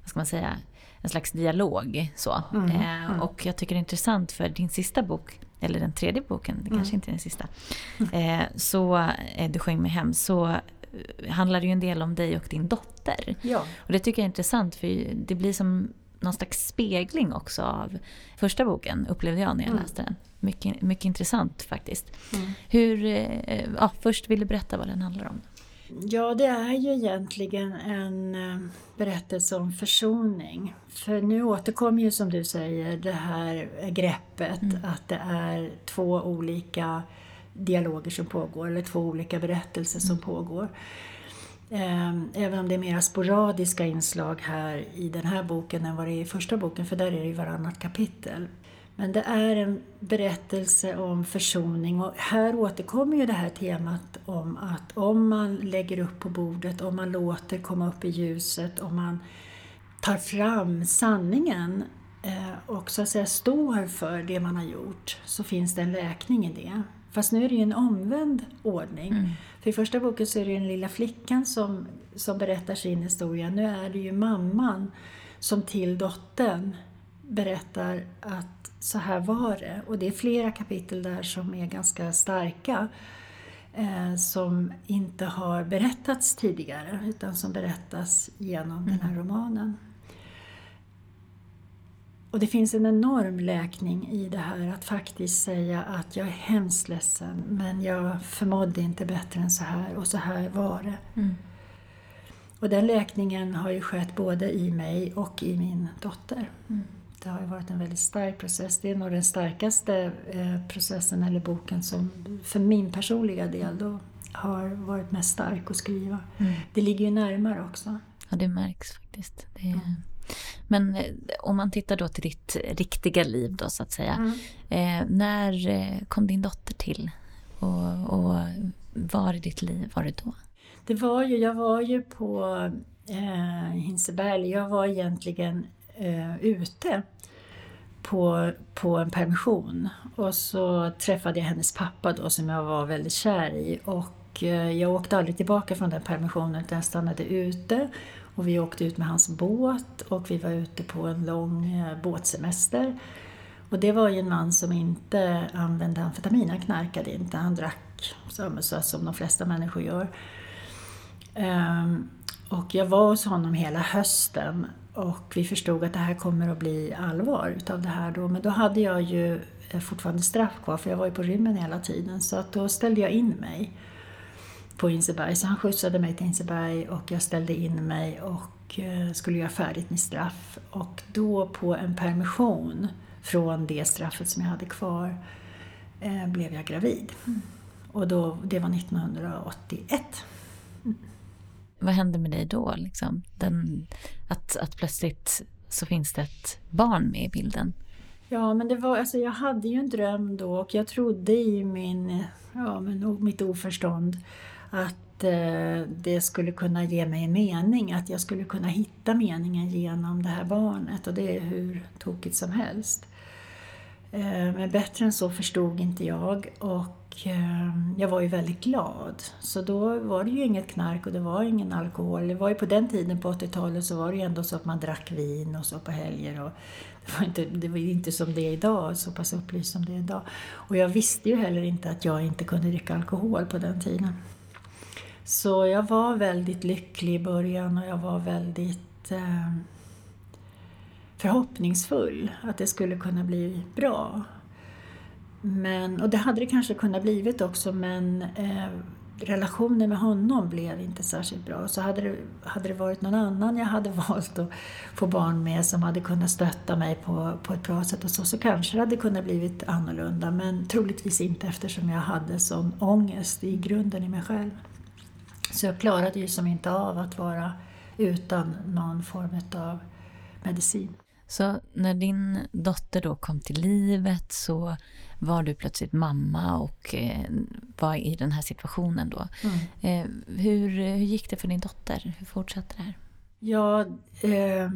vad ska man säga? En slags dialog. Så. Mm. Eh, mm. och jag tycker det är intressant för din sista bok, eller den tredje boken, det kanske mm. inte är den sista. Eh, så Du sjöng mig hem. Så handlar det ju en del om dig och din dotter. Ja. Och det tycker jag är intressant för det blir som någon slags spegling också av första boken, upplevde jag när jag mm. läste den. Mycket, mycket intressant faktiskt. Mm. Hur, eh, ja, först vill du berätta vad den handlar om? Ja, det är ju egentligen en eh, berättelse om försoning. För nu återkommer ju som du säger det här greppet mm. att det är två olika dialoger som pågår, eller två olika berättelser som mm. pågår. Ehm, även om det är mera sporadiska inslag här i den här boken än vad det är i första boken, för där är det ju varannat kapitel. Men det är en berättelse om försoning och här återkommer ju det här temat om att om man lägger upp på bordet, om man låter komma upp i ljuset, om man tar fram sanningen eh, och så att säga står för det man har gjort, så finns det en läkning i det. Fast nu är det ju en omvänd ordning. Mm. För i första boken så är det den lilla flickan som, som berättar sin historia. Nu är det ju mamman som till dottern berättar att så här var det. Och det är flera kapitel där som är ganska starka. eh, som inte har berättats tidigare utan som berättas genom mm. den här mm. romanen. Och det finns en enorm läkning i det här att faktiskt säga att jag är hemskt ledsen men jag förmådde inte bättre än så här och så här var det. Mm. Och den läkningen har ju skett både i mig och i min dotter. Mm. Det har ju varit en väldigt stark process. Det är nog den starkaste eh, processen eller boken som för min personliga del då har varit mest stark att skriva. Mm. Det ligger ju närmare också. Ja, det märks faktiskt. Det är... Men eh, om man tittar då till ditt riktiga liv då så att säga. Mm. Eh, när eh, kom din dotter till? Och, och var i ditt liv var det då? Det var ju, jag var ju på eh, Hinseberg. Jag var egentligen eh, ute på, på en permission och så träffade jag hennes pappa då som jag var väldigt kär i och eh, jag åkte aldrig tillbaka från den permissionen utan jag stannade ute och vi åkte ut med hans båt och vi var ute på en lång eh, båtsemester. Och det var ju en man som inte använde amfetamin, han knarkade inte, han drack så som de flesta människor gör. Ehm, och jag var hos honom hela hösten och vi förstod att det här kommer att bli allvar utav det här då. Men då hade jag ju eh, fortfarande straff kvar för jag var ju på rymmen hela tiden. Så att då ställde jag in mig på Inseberg. Så han skjutsade mig till Inseberg och jag ställde in mig och eh, skulle göra färdigt mitt straff. Och då på en permission från det straffet som jag hade kvar eh, blev jag gravid. Mm. Och då, det var 1981. Mm. Vad hände med dig då? Liksom? Den, att, att plötsligt så finns det ett barn med i bilden. Ja, men det var, alltså, jag hade ju en dröm då och jag trodde i min, ja, men, mitt oförstånd att eh, det skulle kunna ge mig en mening, att jag skulle kunna hitta meningen genom det här barnet och det är hur tokigt som helst. Eh, men bättre än så förstod inte jag och eh, jag var ju väldigt glad. Så då var det ju inget knark och det var ingen alkohol. Det var ju på den tiden, på 80-talet, så var det ju ändå så att man drack vin och så på helger. Och det, var inte, det var inte som det är idag, så pass upplyst som det är idag. Och jag visste ju heller inte att jag inte kunde dricka alkohol på den tiden. Så jag var väldigt lycklig i början och jag var väldigt eh, förhoppningsfull att det skulle kunna bli bra. Men, och det hade det kanske kunnat blivit också men eh, relationen med honom blev inte särskilt bra. Så hade det, hade det varit någon annan jag hade valt att få barn med som hade kunnat stötta mig på, på ett bra sätt och så, så kanske det hade kunnat blivit annorlunda. Men troligtvis inte eftersom jag hade sån ångest i grunden i mig själv. Så jag klarade ju som inte av att vara utan någon form av medicin. Så när din dotter då kom till livet så var du plötsligt mamma och eh, var i den här situationen då. Mm. Eh, hur, hur gick det för din dotter? Hur fortsatte det här? Ja, eh,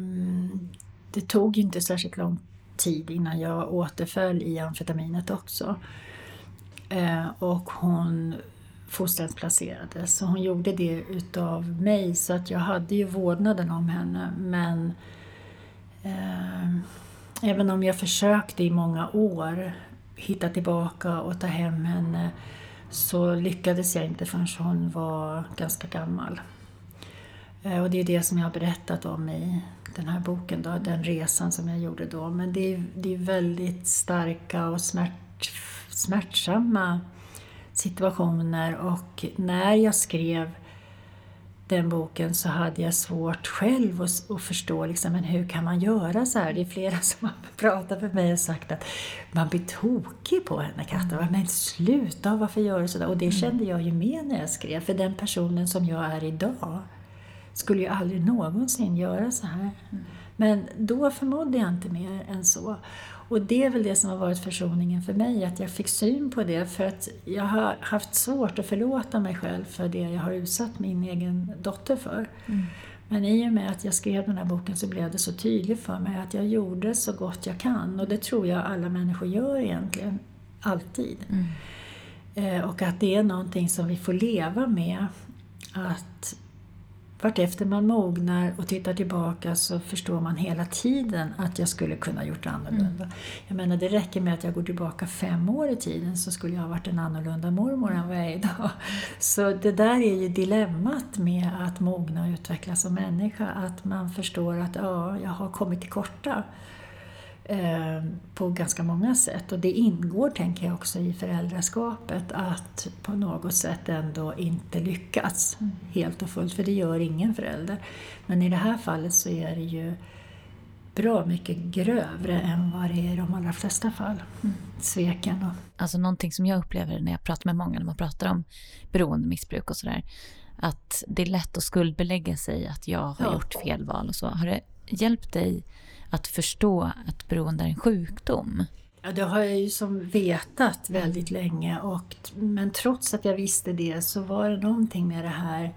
det tog inte särskilt lång tid innan jag återföll i amfetaminet också. Eh, och hon fosterhemsplacerades. Så hon gjorde det utav mig så att jag hade ju vårdnaden om henne men eh, även om jag försökte i många år hitta tillbaka och ta hem henne så lyckades jag inte förrän hon var ganska gammal. Eh, och det är det som jag har berättat om i den här boken, då, den resan som jag gjorde då. Men det är, det är väldigt starka och smärt, smärtsamma situationer och när jag skrev den boken så hade jag svårt själv att, att förstå liksom, men hur kan man göra så här. Det är flera som har pratat med mig och sagt att man blir tokig på henne, Katta. Mm. Men sluta, varför gör du sådär? Och det mm. kände jag ju med när jag skrev, för den personen som jag är idag skulle ju aldrig någonsin göra så här. Mm. Men då förmådde jag inte mer än så. Och det är väl det som har varit försoningen för mig, att jag fick syn på det för att jag har haft svårt att förlåta mig själv för det jag har utsatt min egen dotter för. Mm. Men i och med att jag skrev den här boken så blev det så tydligt för mig att jag gjorde så gott jag kan och det tror jag alla människor gör egentligen, alltid. Mm. Eh, och att det är någonting som vi får leva med, att vartefter man mognar och tittar tillbaka så förstår man hela tiden att jag skulle kunna gjort annorlunda. Mm. Jag menar det räcker med att jag går tillbaka fem år i tiden så skulle jag ha varit en annorlunda mormor än vad jag är idag. Så det där är ju dilemmat med att mogna och utvecklas som människa, att man förstår att ja, jag har kommit till korta. Eh, på ganska många sätt. Och det ingår, tänker jag, också i föräldraskapet att på något sätt ändå inte lyckas mm. helt och fullt, för det gör ingen förälder. Men i det här fallet så är det ju bra mycket grövre än vad det är i de allra flesta fall. Mm. Sveken och... Alltså någonting som jag upplever när jag pratar med många när man pratar om beroendemissbruk och sådär, att det är lätt att skuldbelägga sig att jag har ja. gjort fel val och så. Har det hjälpt dig att förstå att beroende är en sjukdom? Ja, det har jag ju som vetat väldigt länge och, men trots att jag visste det så var det någonting med det här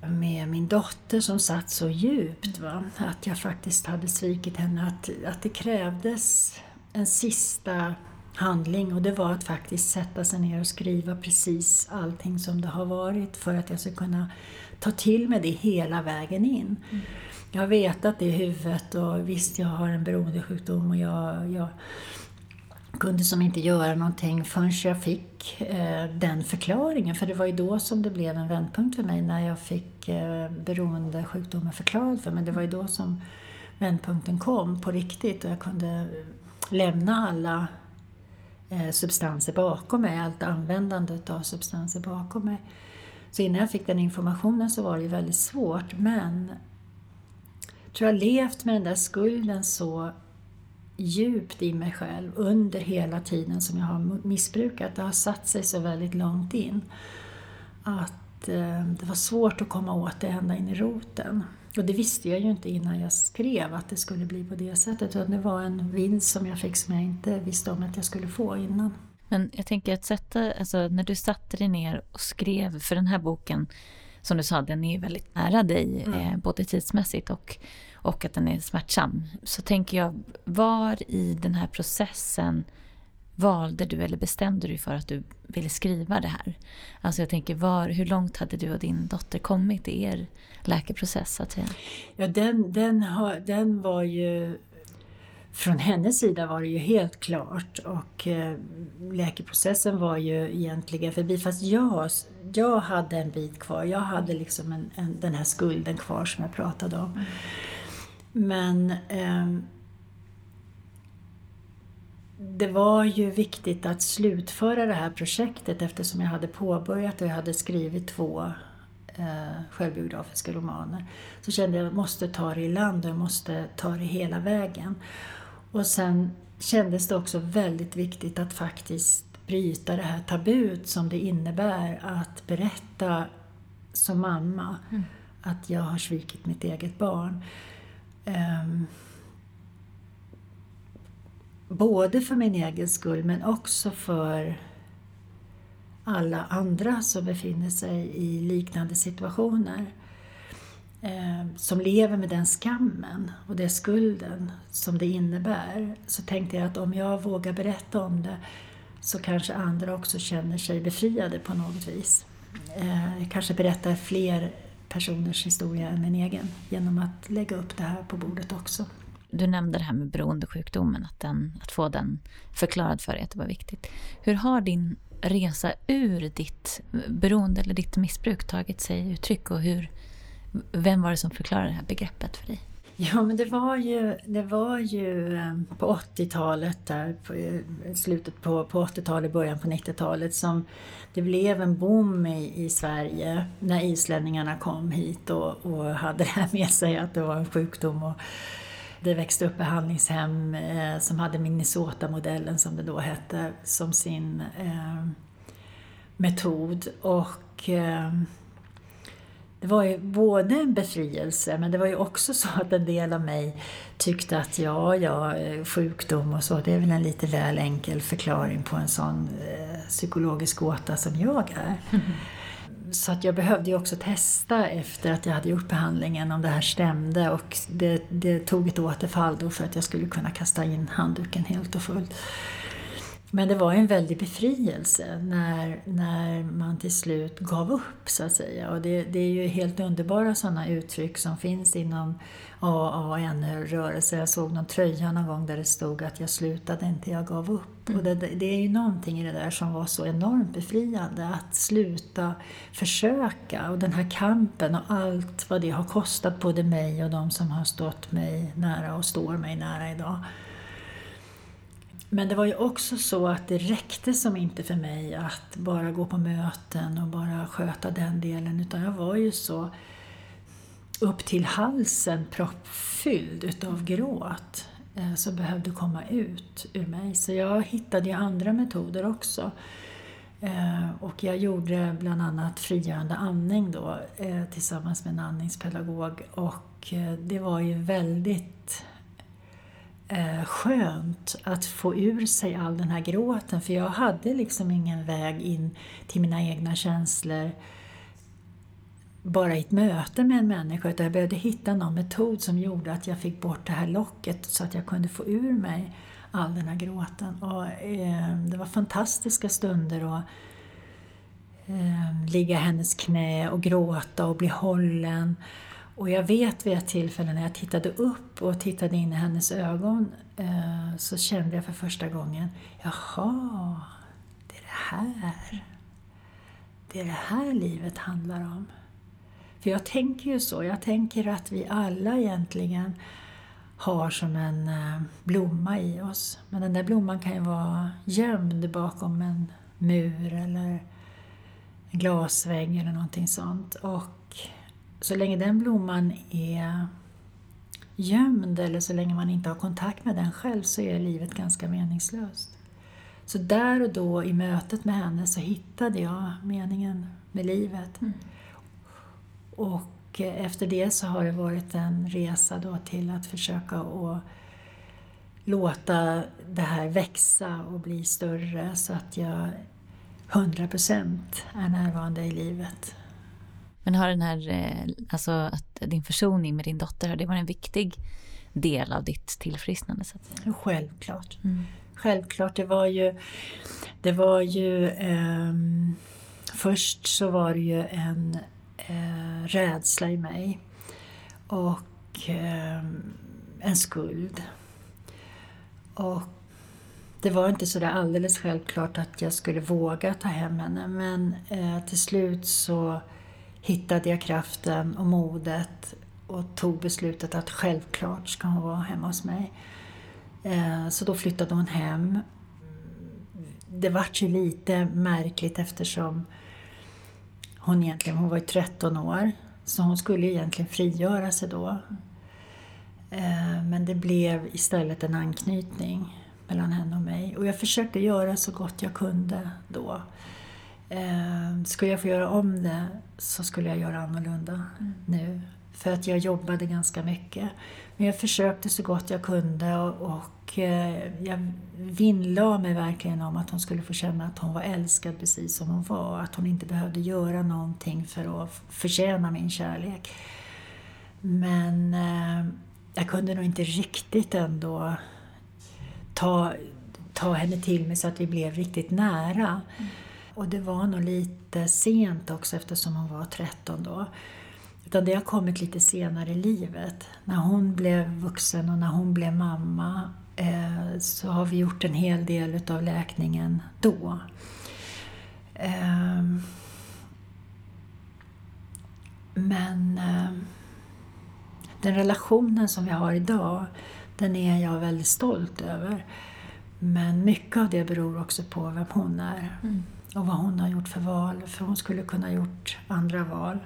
med min dotter som satt så djupt. Va? Att jag faktiskt hade svikit henne. Att, att det krävdes en sista handling och det var att faktiskt sätta sig ner och skriva precis allting som det har varit för att jag ska kunna ta till mig det hela vägen in. Mm. Jag har vetat det i huvudet och visst, jag har en beroendesjukdom och jag, jag kunde som inte göra någonting förrän jag fick eh, den förklaringen. För det var ju då som det blev en vändpunkt för mig, när jag fick eh, beroendesjukdomen förklarad för mig. Det var ju då som vändpunkten kom på riktigt och jag kunde lämna alla eh, substanser bakom mig, allt användandet av substanser bakom mig. Så innan jag fick den informationen så var det ju väldigt svårt, men tror jag levt med den där skulden så djupt i mig själv under hela tiden som jag har missbrukat. Det har satt sig så väldigt långt in att eh, det var svårt att komma åt det ända in i roten. Och det visste jag ju inte innan jag skrev att det skulle bli på det sättet. Utan det var en vinst som jag fick som jag inte visste om att jag skulle få innan. Men jag tänker att sätta, alltså när du satte dig ner och skrev, för den här boken som du sa, den är väldigt nära dig, mm. eh, både tidsmässigt och, och att den är smärtsam. Så tänker jag, var i den här processen valde du eller bestämde du för att du ville skriva det här? Alltså jag tänker, var, hur långt hade du och din dotter kommit i er läkeprocess? Att säga? Ja, den, den, har, den var ju från hennes sida var det ju helt klart och eh, läkeprocessen var ju egentligen förbi. Fast jag, jag hade en bit kvar. Jag hade liksom en, en, den här skulden kvar som jag pratade om. Men eh, det var ju viktigt att slutföra det här projektet eftersom jag hade påbörjat och jag hade skrivit två eh, självbiografiska romaner. Så kände jag att jag måste ta det i land och jag måste ta det hela vägen. Och sen kändes det också väldigt viktigt att faktiskt bryta det här tabut som det innebär att berätta som mamma mm. att jag har svikit mitt eget barn. Um, både för min egen skull men också för alla andra som befinner sig i liknande situationer Eh, som lever med den skammen och den skulden som det innebär så tänkte jag att om jag vågar berätta om det så kanske andra också känner sig befriade på något vis. Eh, jag kanske berättar fler personers historia än min egen genom att lägga upp det här på bordet också. Du nämnde det här med beroendesjukdomen, att, den, att få den förklarad för dig, att det var viktigt. Hur har din resa ur ditt beroende eller ditt missbruk tagit sig uttryck och hur, vem var det som förklarade det här begreppet för dig? Ja, men det var ju, det var ju ehm, på 80-talet, där, på eh, slutet på, på 80-talet, början på 90-talet som det blev en boom i, i Sverige när islänningarna kom hit och, och hade det här med sig att det var en sjukdom. Och det växte upp behandlingshem eh, som hade Minnesota-modellen som det då hette som sin eh, metod. Och eh, det var ju både en befrielse men det var ju också så att en del av mig tyckte att ja, ja, sjukdom och så, det är väl en lite väl enkel förklaring på en sån eh, psykologisk gåta som jag är. Mm. Så att jag behövde ju också testa efter att jag hade gjort behandlingen om det här stämde och det, det tog ett återfall då för att jag skulle kunna kasta in handduken helt och fullt. Men det var en väldig befrielse när, när man till slut gav upp så att säga. Och det, det är ju helt underbara sådana uttryck som finns inom AA och NR-rörelsen. Jag såg någon tröja någon gång där det stod att jag slutade inte, jag gav upp. Mm. Och det, det, är ju någonting i det där som var så enormt befriande, att sluta försöka. Och den här kampen och allt vad det har kostat både mig och de som har stått mig nära och står mig nära idag. Men det var ju också så att det räckte som inte för mig att bara gå på möten och bara sköta den delen, utan jag var ju så upp till halsen proppfylld utav gråt eh, som behövde komma ut ur mig. Så jag hittade ju andra metoder också. Eh, och jag gjorde bland annat frigörande andning då eh, tillsammans med en andningspedagog och det var ju väldigt Eh, skönt att få ur sig all den här gråten för jag hade liksom ingen väg in till mina egna känslor bara i ett möte med en människa utan jag behövde hitta någon metod som gjorde att jag fick bort det här locket så att jag kunde få ur mig all den här gråten. Och, eh, det var fantastiska stunder att eh, ligga i hennes knä och gråta och bli hållen. Och jag vet vid ett tillfälle när jag tittade upp och tittade in i hennes ögon eh, så kände jag för första gången, jaha, det är det här. Det är det här livet handlar om. För jag tänker ju så, jag tänker att vi alla egentligen har som en eh, blomma i oss. Men den där blomman kan ju vara gömd bakom en mur eller en glasvägg eller någonting sånt. Och så länge den blomman är gömd eller så länge man inte har kontakt med den själv så är livet ganska meningslöst. Så där och då i mötet med henne så hittade jag meningen med livet. Mm. Och efter det så har det varit en resa då till att försöka att låta det här växa och bli större så att jag 100% är närvarande i livet. Men har den här, eh, alltså att din försoning med din dotter, det varit en viktig del av ditt tillfrisknande? Så att Självklart. Mm. Självklart, det var ju, det var ju eh, först så var det ju en eh, rädsla i mig och eh, en skuld. Och det var inte så där alldeles självklart att jag skulle våga ta hem henne men eh, till slut så hittade jag kraften och modet och tog beslutet att självklart ska hon vara hemma hos mig. Eh, så då flyttade hon hem. Det vart ju lite märkligt eftersom hon egentligen, hon var ju 13 år, så hon skulle egentligen frigöra sig då. Eh, men det blev istället en anknytning mellan henne och mig. Och jag försökte göra så gott jag kunde då. Eh, skulle jag få göra om det så skulle jag göra annorlunda mm. nu. För att jag jobbade ganska mycket. Men jag försökte så gott jag kunde och, och eh, jag vinnlade mig verkligen om att hon skulle få känna att hon var älskad precis som hon var. Att hon inte behövde göra någonting för att förtjäna min kärlek. Men eh, jag kunde nog inte riktigt ändå ta, ta henne till mig så att vi blev riktigt nära. Mm. Och det var nog lite sent också eftersom hon var 13 då. Utan det har kommit lite senare i livet. När hon blev vuxen och när hon blev mamma eh, så har vi gjort en hel del utav läkningen då. Eh, men eh, den relationen som vi har idag, den är jag väldigt stolt över. Men mycket av det beror också på vem hon är mm och vad hon har gjort för val. För hon skulle kunna ha gjort andra val.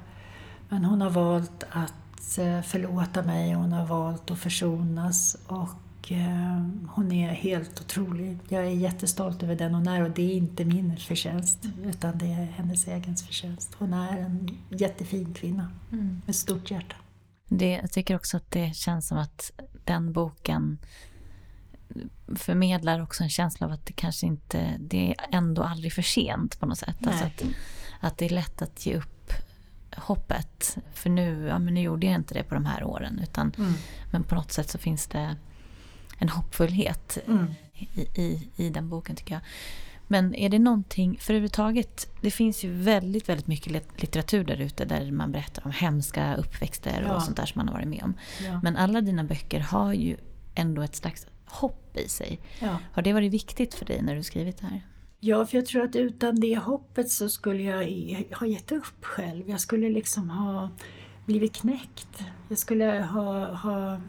Men hon har valt att eh, förlåta mig, hon har valt att försonas och eh, hon är helt otrolig. Jag är jättestolt över den hon är och det är inte min förtjänst utan det är hennes egen förtjänst. Hon är en jättefin kvinna mm. med stort hjärta. Det, jag tycker också att det känns som att den boken förmedlar också en känsla av att det kanske inte, det är ändå aldrig för sent på något sätt. Alltså att, att det är lätt att ge upp hoppet. För nu, ja, men nu gjorde jag inte det på de här åren. Utan, mm. Men på något sätt så finns det en hoppfullhet Mm. i, i, i den boken tycker jag. Men är det någonting, för överhuvudtaget, det finns ju väldigt, väldigt mycket lit- litteratur där ute där man berättar om hemska uppväxter Ja. och sånt där som man har varit med om. Ja. Men alla dina böcker har ju ändå ett slags hopp i sig. Ja. Har det varit viktigt för dig när du skrivit det här? Ja, för jag tror att utan det hoppet så skulle jag ha gett upp själv. Jag skulle liksom ha blivit knäckt. Jag skulle ha, ha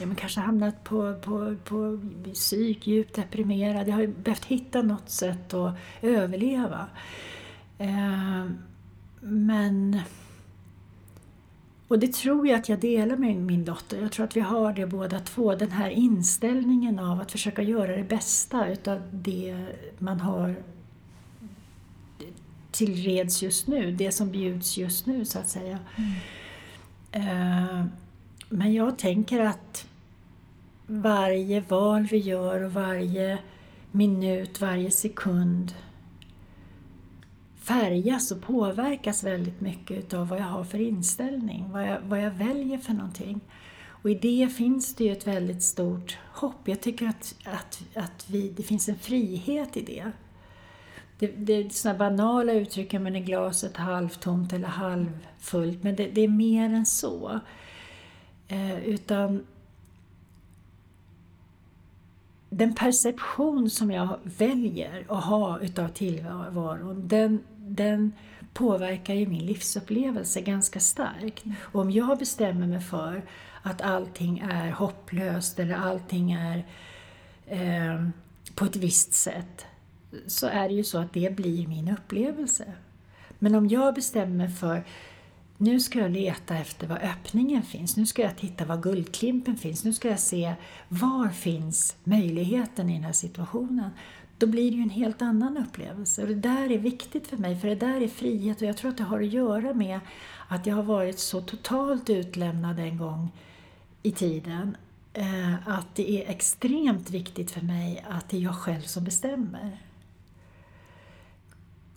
ja, men kanske hamnat på, på, på psyk, djupt deprimerad. Jag har behövt hitta något sätt att överleva. Eh, men... Och det tror jag att jag delar med min dotter. Jag tror att vi har det båda två. Den här inställningen av att försöka göra det bästa utav det man har tillreds just nu. Det som bjuds just nu så att säga. Eh, Men jag tänker att varje val vi gör och varje minut, varje sekund färgas och påverkas väldigt mycket utav vad jag har för inställning, vad jag, vad jag väljer för någonting. Och i det finns det ju ett väldigt stort hopp. Jag tycker att, att, att vi, det finns en frihet i det. Det, det är sådana banala uttryck, men är glaset halvtomt eller halvfullt? Men det, det är mer än så. Eh, utan den perception som jag väljer att ha utav tillvaron, den, den påverkar ju min livsupplevelse ganska starkt. Och om jag bestämmer mig för att allting är hopplöst eller allting är eh, på ett visst sätt, så är det ju så att det blir min upplevelse. Men om jag bestämmer mig för nu ska jag leta efter var öppningen finns, nu ska jag titta var guldklimpen finns, nu ska jag se var finns möjligheten i den här situationen. Då blir det ju en helt annan upplevelse och det där är viktigt för mig för det där är frihet och jag tror att det har att göra med att jag har varit så totalt utlämnad en gång i tiden eh, att det är extremt viktigt för mig att det är jag själv som bestämmer.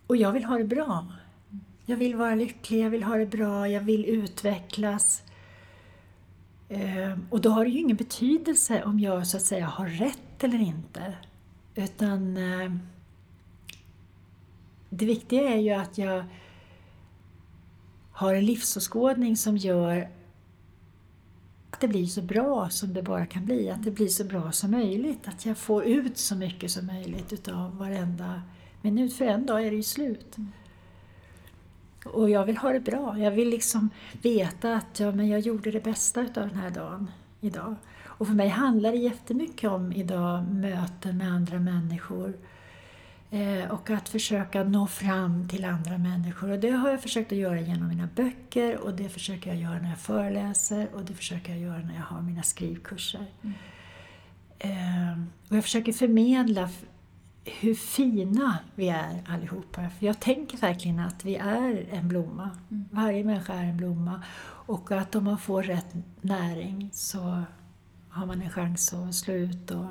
Och jag vill ha det bra. Jag vill vara lycklig, jag vill ha det bra, jag vill utvecklas. Eh, och då har det ju ingen betydelse om jag så att säga har rätt eller inte. Utan eh, det viktiga är ju att jag har en livsåskådning som gör att det blir så bra som det bara kan bli. Att det blir så bra som möjligt. Att jag får ut så mycket som möjligt utav varenda minut. För en dag är det ju slut. Och jag vill ha det bra. Jag vill liksom veta att ja, men jag gjorde det bästa utav den här dagen idag. Och för mig handlar det jättemycket om idag möten med andra människor. Eh, och att försöka nå fram till andra människor. Och det har jag försökt att göra genom mina böcker och det försöker jag göra när jag föreläser och det försöker jag göra när jag har mina skrivkurser. Eh, och jag försöker förmedla hur fina vi är allihopa. För jag tänker verkligen att vi är en blomma. Varje människa är en blomma. Och att om man får rätt näring så har man en chans att slå ut och,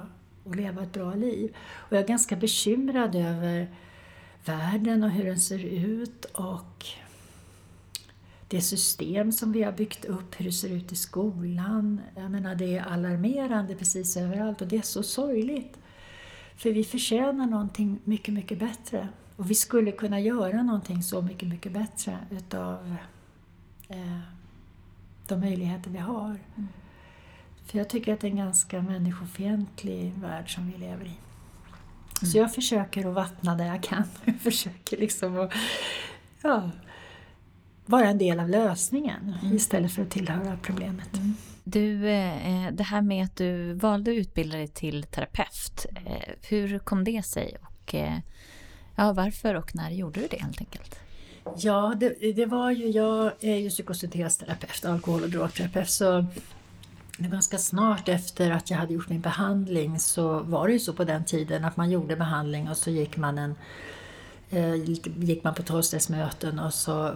och leva ett bra liv. Och jag är ganska bekymrad över världen och hur den ser ut och det system som vi har byggt upp, hur det ser ut i skolan. Jag menar, det är alarmerande precis överallt och det är så sorgligt. För vi förtjänar någonting mycket, mycket bättre. Och vi skulle kunna göra någonting så mycket, mycket bättre utav eh, de möjligheter vi har. Mm. För jag tycker att det är en ganska människofientlig värld som vi lever i. Så jag försöker att vattna där jag kan. Jag försöker liksom att ja, vara en del av lösningen istället för att tillhöra problemet. Du, eh, det här med att du valde att utbilda dig till terapeut, eh, hur kom det sig? Och eh, ja, varför och när gjorde du det helt enkelt? Ja, det, det var ju, jag är ju psykosyntesterapeut, alkohol och drogterapeut, så ganska snart efter att jag hade gjort min behandling så var det ju så på den tiden att man gjorde behandling och så gick man en eh, gick man på tolvstegsmöten och så,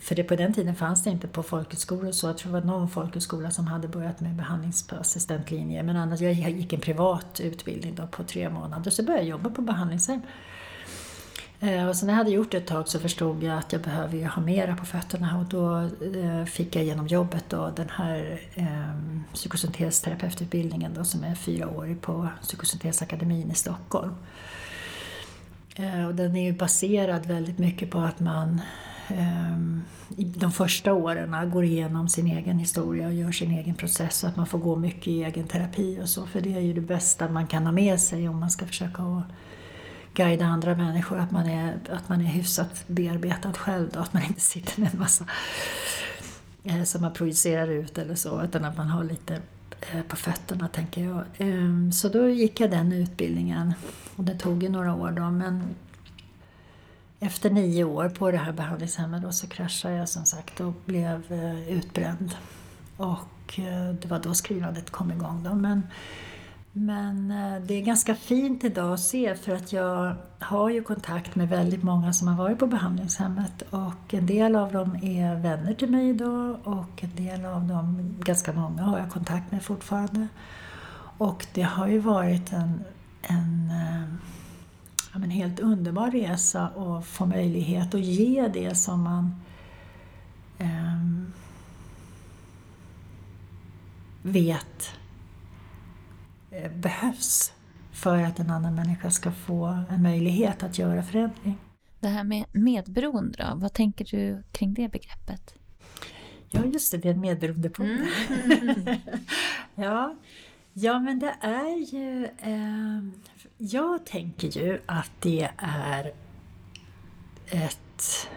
för det på den tiden fanns det inte på folkhögskolor så, jag tror det var någon folkhögskola som hade börjat med behandlingsassistentlinje men annars, jag gick en privat utbildning då på tre månader så började jag jobba på behandlingshem. Eh, och sen när jag hade gjort det ett tag så förstod jag att jag behöver ju ha mera på fötterna och då eh, fick jag genom jobbet då den här eh, psykosyntesterapeututbildningen då som är fyraårig på Psykosyntesakademin i Stockholm. Eh, och den är ju baserad väldigt mycket på att man eh, i de första åren går igenom sin egen historia och gör sin egen process så att man får gå mycket i egen terapi och så. För det är ju det bästa man kan ha med sig om man ska försöka att guida andra människor. Att man är, att man är hyfsat bearbetad själv då, att man inte sitter med en massa eh, som man projicerar ut eller så, utan att man har lite eh, på fötterna tänker jag. Eh, så då gick jag den utbildningen och det tog ju några år då men efter nio år på det här behandlingshemmet då så kraschade jag som sagt och blev eh, utbränd. Och eh, det var då skrivandet kom igång. Då. Men, men eh, det är ganska fint idag att se för att jag har ju kontakt med väldigt många som har varit på behandlingshemmet och en del av dem är vänner till mig idag och en del av dem, ganska många, har jag kontakt med fortfarande. Och det har ju varit en, en eh, en helt underbar resa att få möjlighet att ge det som man um, vet behövs för att en annan människa ska få en möjlighet att göra förändring. Det här med medberoende då, vad tänker du kring det begreppet? Ja, just det, det är en medberoendepodd. Mm. ja, ja, men det är ju eh, jag tänker ju att det är ett...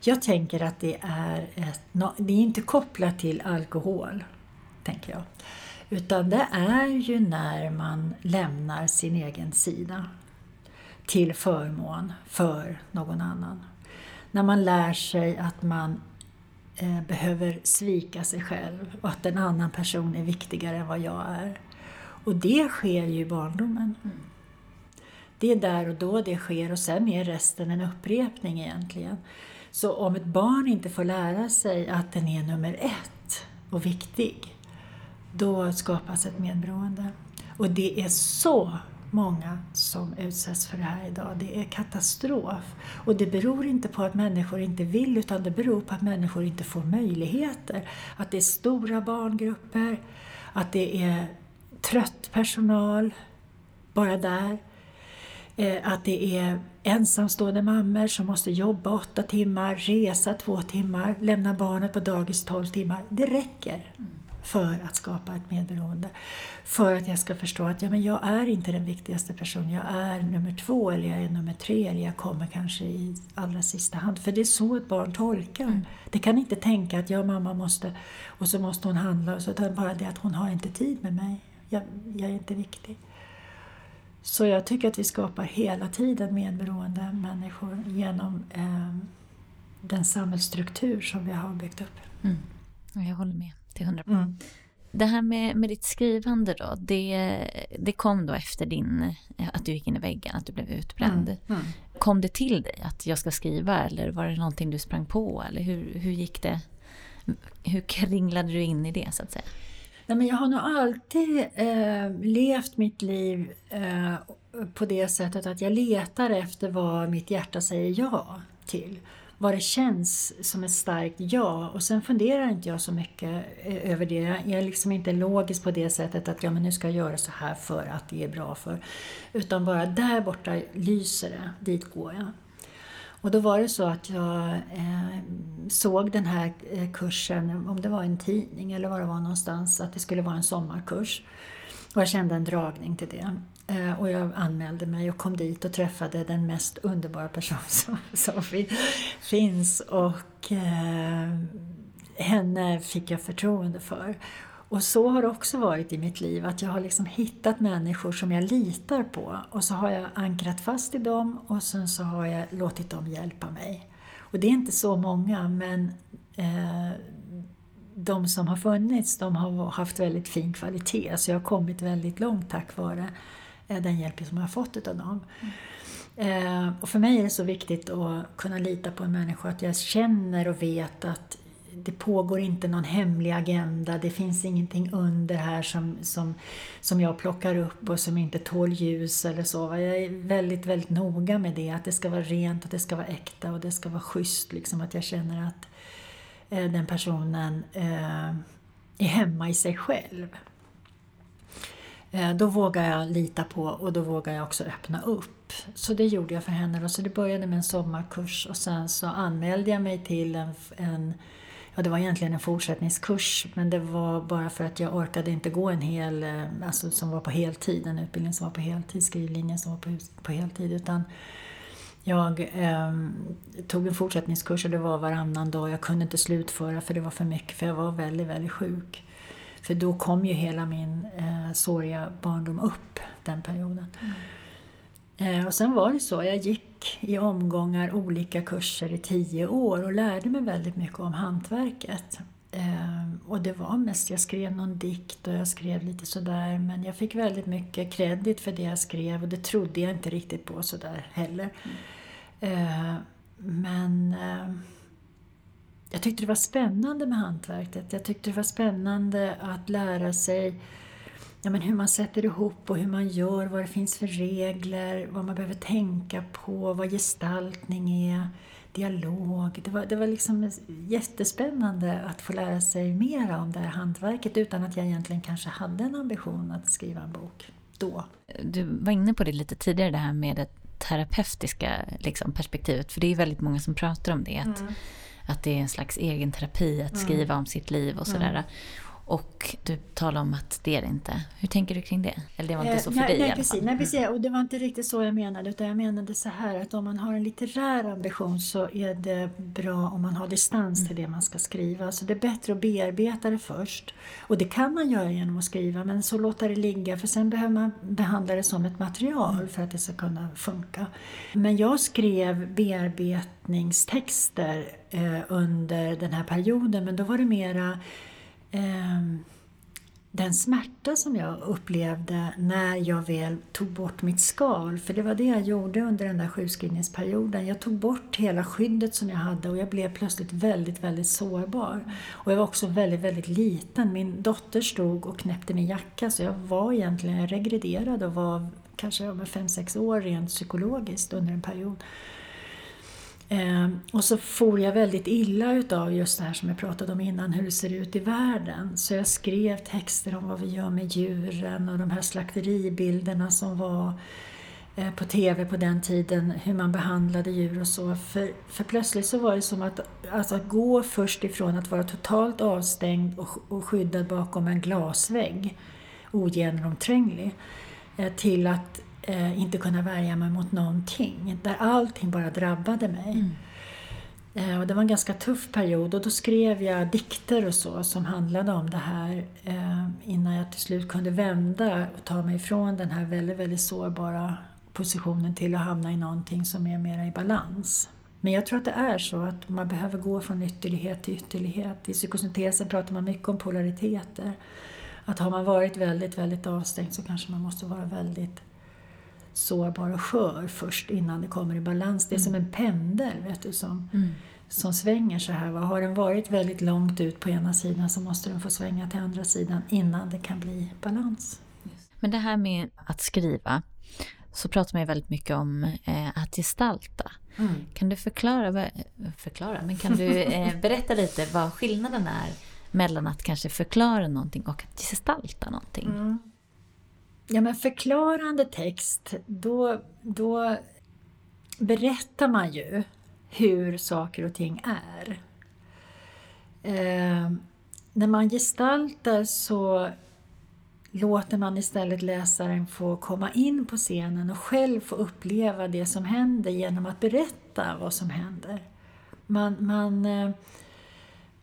Jag tänker att det är ett... Det är inte kopplat till alkohol, tänker jag. Utan det är ju när man lämnar sin egen sida till förmån för någon annan. När man lär sig att man eh, behöver svika sig själv och att en annan person är viktigare än vad jag är. Och det sker ju i barndomen. Mm. Det är där och då det sker och sen är resten en upprepning egentligen. Så om ett barn inte får lära sig att den är nummer ett och viktig, då skapas ett medberoende. Och det är så många som utsätts för det här idag. Det är katastrof. Och det beror inte på att människor inte vill utan det beror på att människor inte får möjligheter. Att det är stora barngrupper, att det är trött personal bara där. Eh, att det är ensamstående mammor som måste jobba åtta timmar, resa två timmar, lämna barnet på dagis tolv timmar. Det räcker mm för att skapa ett medberoende. För att jag ska förstå att ja, men jag är inte den viktigaste personen, jag är nummer två eller jag är nummer tre eller jag kommer kanske i allra sista hand. För det är så ett barn tolkar. Mm. Det kan inte tänka att jag mamma måste och så måste hon handla, utan bara det att hon har inte tid med mig jag, jag är inte viktig. Så jag tycker att vi skapar hela tiden medberoende människor genom eh, den samhällsstruktur som vi har byggt upp. Mm. Jag håller med till hundra mm. Det här med, med ditt skrivande då, det, det kom då efter din, att du gick in i väggen, att du blev utbränd. Mm. Mm. Kom det till dig att jag ska skriva eller var det någonting du sprang på eller hur, hur gick det? Hur kringlade du in i det så att säga? Nej, men jag har nog alltid eh, levt mitt liv eh, på det sättet att jag letar efter vad mitt hjärta säger ja till. Vad det känns som ett starkt ja och sen funderar inte jag så mycket eh, över det. Jag är liksom inte logisk på det sättet att ja, men nu ska jag göra så här för att det är bra för. Utan bara där borta lyser det, dit går jag. Och då var det så att jag eh, såg den här eh, kursen, om det var en tidning eller var det var någonstans, att det skulle vara en sommarkurs. Och jag kände en dragning till det. Eh, och jag anmälde mig och kom dit och träffade den mest underbara person som, som finns. Och eh, henne fick jag förtroende för. Och så har det också varit i mitt liv, att jag har liksom hittat människor som jag litar på och så har jag ankrat fast i dem och sen så har jag låtit dem hjälpa mig. Och det är inte så många, men eh, de som har funnits, de har haft väldigt fin kvalitet, så jag har kommit väldigt långt tack vare den hjälp som jag har fått av dem. Mm. Eh, och för mig är det så viktigt att kunna lita på en människa, att jag känner och vet att det pågår inte någon hemlig agenda, det finns ingenting under här som, som, som jag plockar upp och som inte tål ljus eller så. Jag är väldigt, väldigt noga med det, att det ska vara rent, att det ska vara äkta och det ska vara schysst. Liksom, att jag känner att eh, den personen eh, är hemma i sig själv. Eh, då vågar jag lita på och då vågar jag också öppna upp. Så det gjorde jag för henne. Så det började med en sommarkurs och sen så anmälde jag mig till en, en Ja, det var egentligen en fortsättningskurs men det var bara för att jag orkade inte gå en hel, eh, alltså som var på heltid, en utbildning som var på heltid, skrivlinjen som var på, på heltid. Utan jag eh, tog en fortsättningskurs och det var varannan dag. Jag kunde inte slutföra för det var för mycket, för jag var väldigt, väldigt sjuk. För då kom ju hela min eh, såriga barndom upp, den perioden. Mm. Eh, och sen var det så, jag gick i omgångar olika kurser i tio år och lärde mig väldigt mycket om hantverket. Eh, och det var mest, jag skrev någon dikt och jag skrev lite sådär men jag fick väldigt mycket kredit för det jag skrev och det trodde jag inte riktigt på sådär heller. Mm. men eh, jag tyckte det var spännande med hantverket. Jag tyckte det var spännande att lära sig ja, men hur man sätter ihop och hur man gör, vad det finns för regler, vad man behöver tänka på, vad gestaltning är, dialog. Det var, det var liksom jättespännande att få lära sig mer om det här hantverket utan att jag egentligen kanske hade en ambition att skriva en bok då. Du var inne på det lite tidigare, det här med det terapeutiska liksom, perspektivet, för det är väldigt många som pratar om det. Att, mm att det är en slags egen terapi att mm. skriva om sitt liv och sådär. Mm. Och du talar om att det är det inte. Hur tänker du kring det? Eller det var inte så för eh, dig nej, i alla precis, fall. Nej, precis. Och det var inte riktigt så jag menade. Utan jag menade så här att om man har en litterär ambition så är det bra om man har distans mm. till det man ska skriva. Så det är bättre att bearbeta det först. Och det kan man göra genom att skriva, men så låta det ligga. För sen behöver man behandla det som ett material mm. för att det ska kunna funka. Men jag skrev bearbetningstexter eh, under den här perioden, men då var det mera eh, Ehm, den smärta som jag upplevde när jag väl tog bort mitt skal. För det var det jag gjorde under den där sjukskrivningsperioden. Jag tog bort hela skyddet som jag hade och jag blev plötsligt väldigt, väldigt sårbar. Och jag var också väldigt, väldigt liten. Min dotter stod och knäppte min jacka så jag var egentligen regrederad och var kanske 5-6 år rent psykologiskt under en period. Eh, och så for jag väldigt illa utav just det här som jag pratade om innan, hur det ser ut i världen. Så jag skrev texter om vad vi gör med djuren och de här slakteribilderna som var eh, på TV på den tiden, hur man behandlade djur och så. För, för plötsligt så var det som att, alltså att gå först ifrån att vara totalt avstängd och, och skyddad bakom en glasvägg, ogenomtränglig, eh, till att eh, inte kunna värja mig mot någonting. Där allting bara drabbade mig. Mm. Eh, och det var en ganska tuff period och då skrev jag dikter och så som handlade om det här eh, innan jag till slut kunde vända och ta mig ifrån den här väldigt, väldigt sårbara positionen till att hamna i någonting som är mer i balans. Men jag tror att det är så att man behöver gå från ytterlighet till ytterlighet. I psykosyntesen pratar man mycket om polariteter. Att har man varit väldigt, väldigt avstängd så kanske man måste vara väldigt sårbar och skör först innan det kommer i balans. Det är mm. som en pendel vet du, som, mm. som svänger så här. Har den varit väldigt långt ut på ena sidan så måste den få svänga till andra sidan innan det kan bli balans. Men det här med att skriva, så pratar man ju väldigt mycket om eh, att gestalta. Mm. Kan du förklara, förklara, men kan du eh, berätta lite vad skillnaden är mellan att kanske förklara någonting och att gestalta någonting? Mm. Ja, men förklarande text, då, då berättar man ju hur saker och ting är. Eh, när man gestaltar så låter man istället läsaren få komma in på scenen och själv få uppleva det som händer genom att berätta vad som händer. Man, man, eh,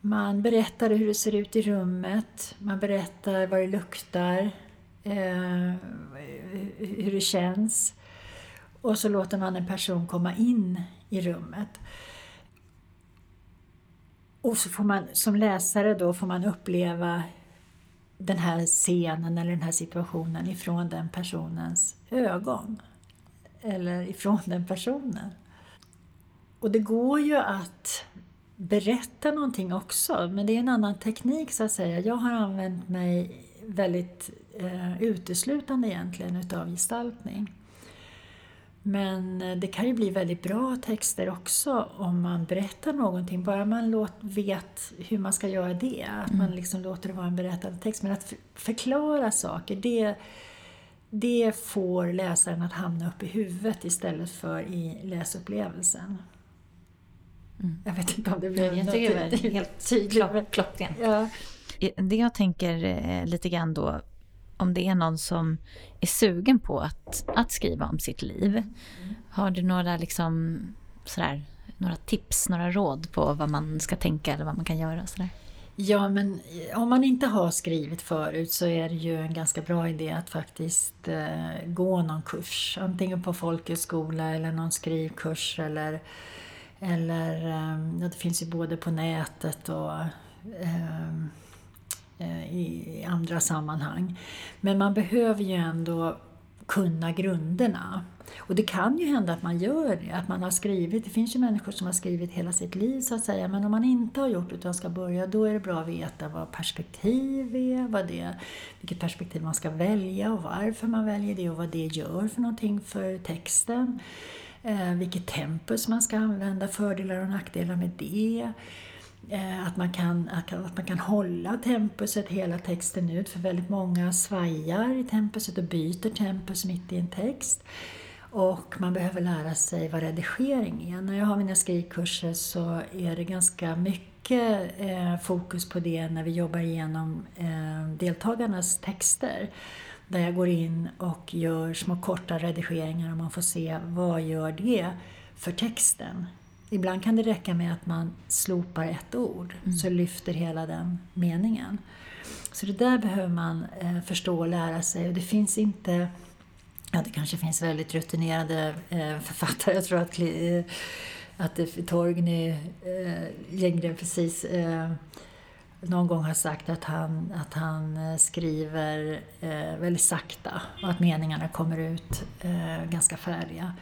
man berättar hur det ser ut i rummet, man berättar vad det luktar, eh, hur det känns. Och så låter man en person komma in i rummet. Och så får man som läsare då får man uppleva den här scenen eller den här situationen ifrån den personens ögon. Eller ifrån den personen. Och det går ju att berätta någonting också, men det är en annan teknik så att säga. Jag har använt mig väldigt eh, uteslutande egentligen utav gestaltning. Men eh, det kan ju bli väldigt bra texter också om man berättar någonting, bara man låt, vet hur man ska göra det. Att mm. man liksom låter det vara en berättande text. Men att förklara saker, det, det får läsaren att hamna upp i huvudet istället för i läsupplevelsen. Mm. Jag vet inte om det blev jag något tycker det helt tydligt. Klockrent. Ja. Det jag tänker eh, lite grann då, om det är någon som är sugen på att, att skriva om sitt liv. Mm. Har du några, liksom, sådär, några tips, några råd på vad man ska tänka eller vad man kan göra? Sådär? Ja, men eh, om man inte har skrivit förut så är det ju en ganska bra idé att faktiskt eh, gå någon kurs. Antingen på folkhögskola eller någon skrivkurs eller, eller eh, det finns ju både på nätet och eh Eh, i andra sammanhang. Men man behöver ju ändå kunna grunderna. Och det kan ju hända att man gör det, att man har skrivit. Det finns ju människor som har skrivit hela sitt liv så att säga. Men om man inte har gjort det utan ska börja, då är det bra att veta vad perspektiv är, vad det, vilket perspektiv man ska välja och varför man väljer det och vad det gör för någonting för texten. Eh, vilket tempus man ska använda, fördelar och nackdelar med det. Eh, att man, kan, att man kan hålla tempuset hela texten ut, för väldigt många svajar i tempuset och byter tempus mitt i en text. Och man behöver lära sig vad redigering är. När jag har mina skrivkurser så är det ganska mycket eh, fokus på det när vi jobbar igenom eh, deltagarnas texter. Där jag går in och gör små korta redigeringar och man får se vad gör det för texten. Ibland kan det räcka med att man slopar ett ord, mm. så lyfter hela den meningen. Så det där behöver man eh, förstå och lära sig. Och det finns inte... Ja, det kanske finns väldigt rutinerade eh, författare. Jag tror att, eh, att Torgny eh, precis eh, någon gång har sagt att han, att han eh, skriver eh, väldigt sakta och att meningarna kommer ut eh, ganska färdiga.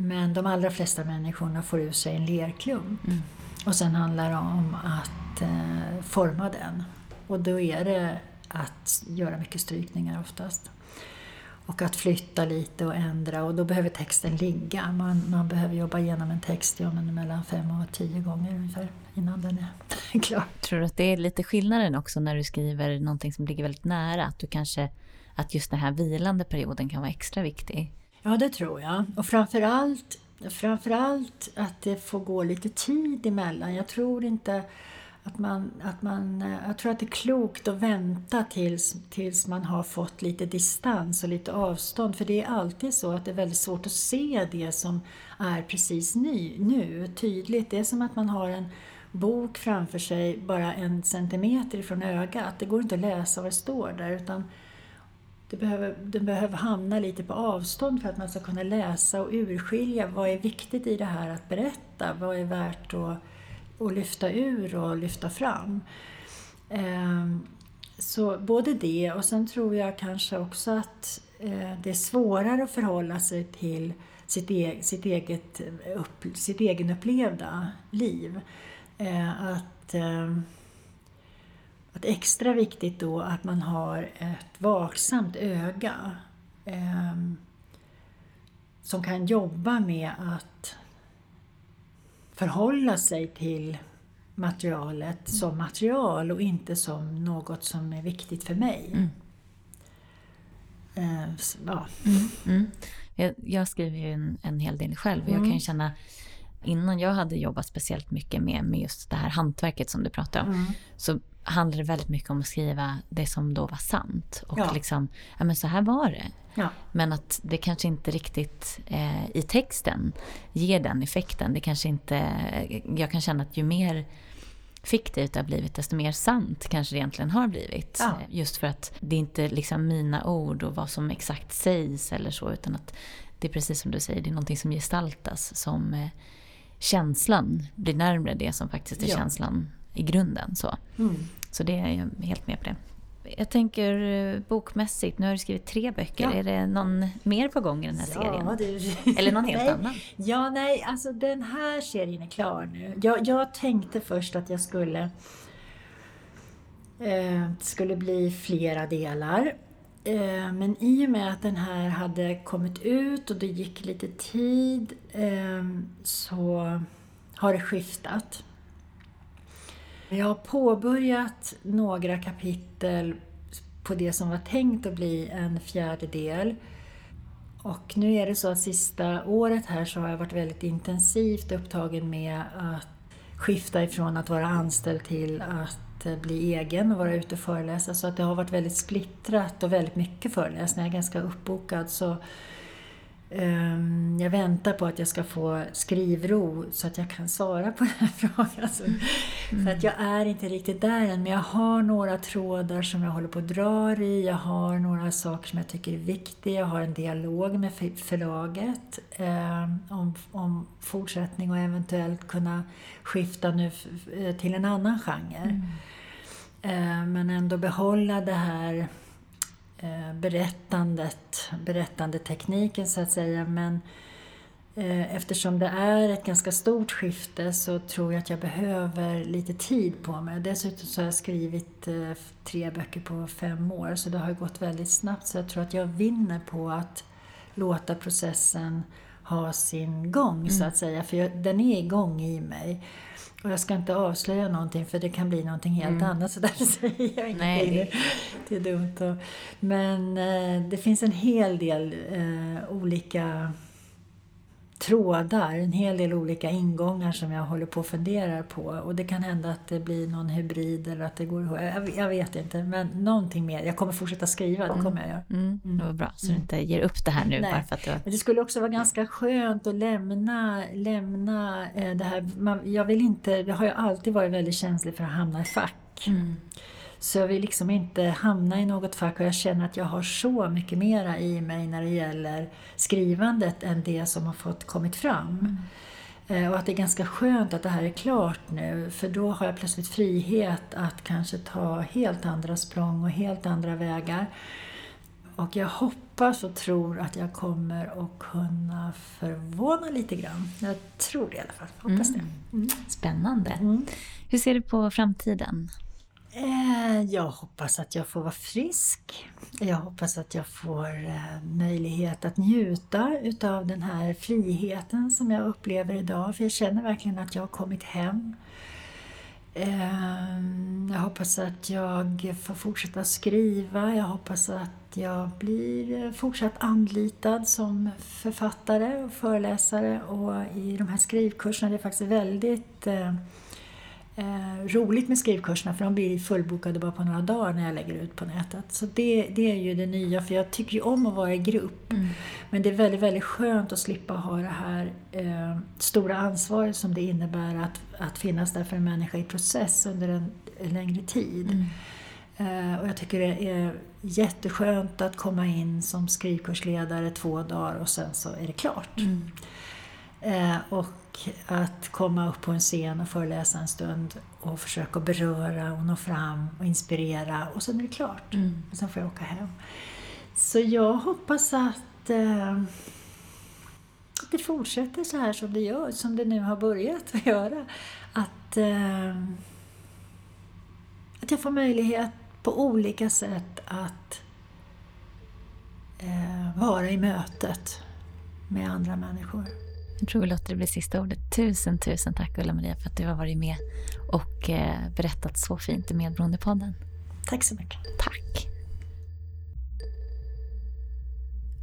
Men de allra flesta människorna får ur sig en lerklump. Mm. Och sen handlar det om att eh, forma den. Och då är det att göra mycket strykningar oftast. Och att flytta lite och ändra och då behöver texten ligga. Man, man behöver jobba igenom en text ja, men mellan fem och tio gånger ungefär innan den är klar. Tror du att det är lite skillnaden också när du skriver någonting som ligger väldigt nära? Att, du kanske, att just den här vilande perioden kan vara extra viktig? Ja, det tror jag. Och framförallt, framförallt att det får gå lite tid emellan. Jag tror inte att man, att man, jag tror att det är klokt att vänta tills, tills man har fått lite distans och lite avstånd. För det är alltid så att det är väldigt svårt att se det som är precis ny, nu, tydligt. Det är som att man har en bok framför sig bara en centimeter ifrån ögat. Det går inte att läsa vad det står där. utan det behöver, den behöver hamna lite på avstånd för att man ska kunna läsa och urskilja vad är viktigt i det här att berätta, vad är värt att, att lyfta ur och lyfta fram. Ehm, så både det och sen tror jag kanske också att eh, det är svårare att förhålla sig till sitt, e sitt, eget upp, sitt egenupplevda liv. Eh, ehm, att ehm, att extra viktigt då att man har ett vaksamt öga eh, som kan jobba med att förhålla sig till materialet som material och inte som något som är viktigt för mig. Mm. Eh, ja. Mm, mm. Jag, jag, skriver ju en, en hel del själv och jag kan ju mm. känna innan jag hade jobbat speciellt mycket med, med just det här hantverket som du pratar om, mm. så handlade väldigt mycket om att skriva det som då var sant. Och ja. liksom, ja men så här var det. Ja. Men att det kanske inte riktigt eh, i texten ger den effekten. Det kanske inte, jag kan känna att ju mer fiktivt det har blivit, desto mer sant kanske det egentligen har blivit. Ja. Just för att det är inte liksom mina ord och vad som exakt sägs eller så, utan att det är precis som du säger, det är någonting som gestaltas som eh, känslan blir närmre det som faktiskt är ja. känslan i grunden. Så. Mm. Så det är jag helt med på det. jag tänker eh, bokmässigt, nu har du skrivit tre böcker. Ja. Är det någon mer på gång i den här serien? Ja, det... Eller någon helt nej. annan? Ja, nej, alltså den här serien är klar nu. Jag, jag tänkte först att jag skulle eh, det skulle bli flera delar. Eh, men i och med att den här hade kommit ut och det gick lite tid eh, så har det skiftat. Jag har påbörjat några kapitel på det som var tänkt att bli en fjärde del. Och nu är det så att sista året här så har jag varit väldigt intensivt upptagen med att skifta ifrån att vara anställd till att eh, bli egen och vara ute och föreläsa. Så att det har varit väldigt splittrat och väldigt mycket föreläsningar. Jag är ganska uppbokad. Så jag väntar på att jag ska få skrivro så att jag kan svara på den här frågan. Så, För att jag är inte riktigt där än, men jag har några trådar som jag håller på att dra i. Jag har några saker som jag tycker är viktiga. Jag har en dialog med för- förlaget eh, om, om fortsättning och eventuellt kunna skifta nu till en annan genre. Eh, men ändå behålla det här berättandet, berättandetekniken så att säga. Men eh, eftersom det är ett ganska stort skifte så tror jag att jag behöver lite tid på mig. Dessutom så har jag skrivit eh, tre böcker på fem år så det har gått väldigt snabbt. Så jag tror att jag vinner på att låta processen ha sin gång så att säga. För jag, den är igång i mig. Och jag ska inte avslöja någonting för det kan bli någonting helt annat så därför säger jag ingenting. Nej, det- det är dumt. Och, men eh, det finns en hel del eh, olika trådar, en hel del olika ingångar som jag håller på och funderar på. Och det kan hända att det blir någon hybrid eller att det går ihop. Jag, jag vet inte, men någonting mer. Jag kommer fortsätta skriva, det kommer jag göra. Mm, det var bra, så du inte ger upp det här nu Nej. bara för att du. Men det skulle också vara ganska skönt att lämna, lämna eh, det här. Man, jag vill inte, jag har ju alltid varit väldigt känslig för att hamna i fack. Mm. Så jag vill liksom inte hamna i något fack och jag känner att jag har så mycket mera i mig när det gäller skrivandet än det som har fått kommit fram. Eh, Och att det är ganska skönt att det här är klart nu för då har jag plötsligt frihet att kanske ta helt andra språng och helt andra vägar. Och jag hoppas och tror att jag kommer att kunna förvåna lite grann. Jag tror det i alla fall. Hoppas det. Mm. Spännande. Mm. Hur ser du på framtiden? Eh, jag hoppas att jag får vara frisk. Jag hoppas att jag får eh, möjlighet att njuta utav den här friheten som jag upplever idag. För jag känner verkligen att jag har kommit hem. Eh, jag hoppas att jag får fortsätta skriva. Jag hoppas att jag blir fortsatt anlitad som författare och föreläsare. Och i de här skrivkurserna, det är faktiskt väldigt eh, roligt med skrivkurserna för de blir fullbokade bara på några dagar när jag lägger ut på nätet. Så det, det är ju det nya, för jag tycker ju om att vara i grupp. Men det är väldigt, väldigt skönt att slippa ha det här eh, stora ansvaret som det innebär att, att finnas där för en människa i process under en, en längre tid. Eh, och jag tycker det är jätteskönt att komma in som skrivkursledare två dagar och sen så är det klart. Eh, och att komma upp på en scen och föreläsa en stund och försöka beröra och nå fram och inspirera och sen är det klart. Och sen får jag åka hem. Så jag hoppas att eh, det fortsätter så här som det gör, som det nu har börjat att göra. Att, eh, att jag får möjlighet på olika sätt att eh, vara i mötet med andra människor. Jag tror vi låter det bli sista ordet. Tusen, tusen tack Ulla-Maria för att du har varit med och eh, berättat så fint i Medberoendepodden. Tack så mycket. Tack!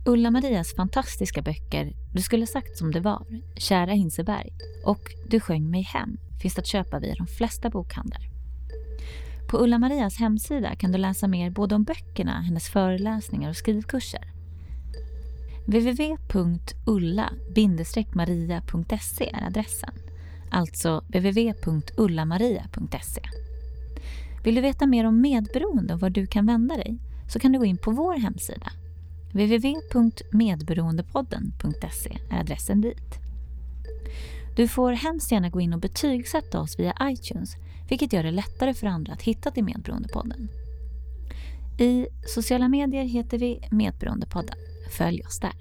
Ulla-Marias fantastiska böcker Du skulle sagt som det var, Kära Hinseberg och Du sjöng mig hem finns att köpa via de flesta bokhandlar. På Ulla-Marias hemsida kan du läsa mer både om böckerna, hennes föreläsningar och skrivkurser www.ulla-maria.se är adressen. Alltså www.ullamaria.se. Vill du veta mer om medberoende och var du kan vända dig så kan du gå in på vår hemsida. www.medberoendepodden.se är adressen dit. Du får hemskt gärna gå in och betygsätta oss via iTunes vilket gör det lättare för andra att hitta till Medberoendepodden. I sociala medier heter vi Medberoendepodden. Följ oss där.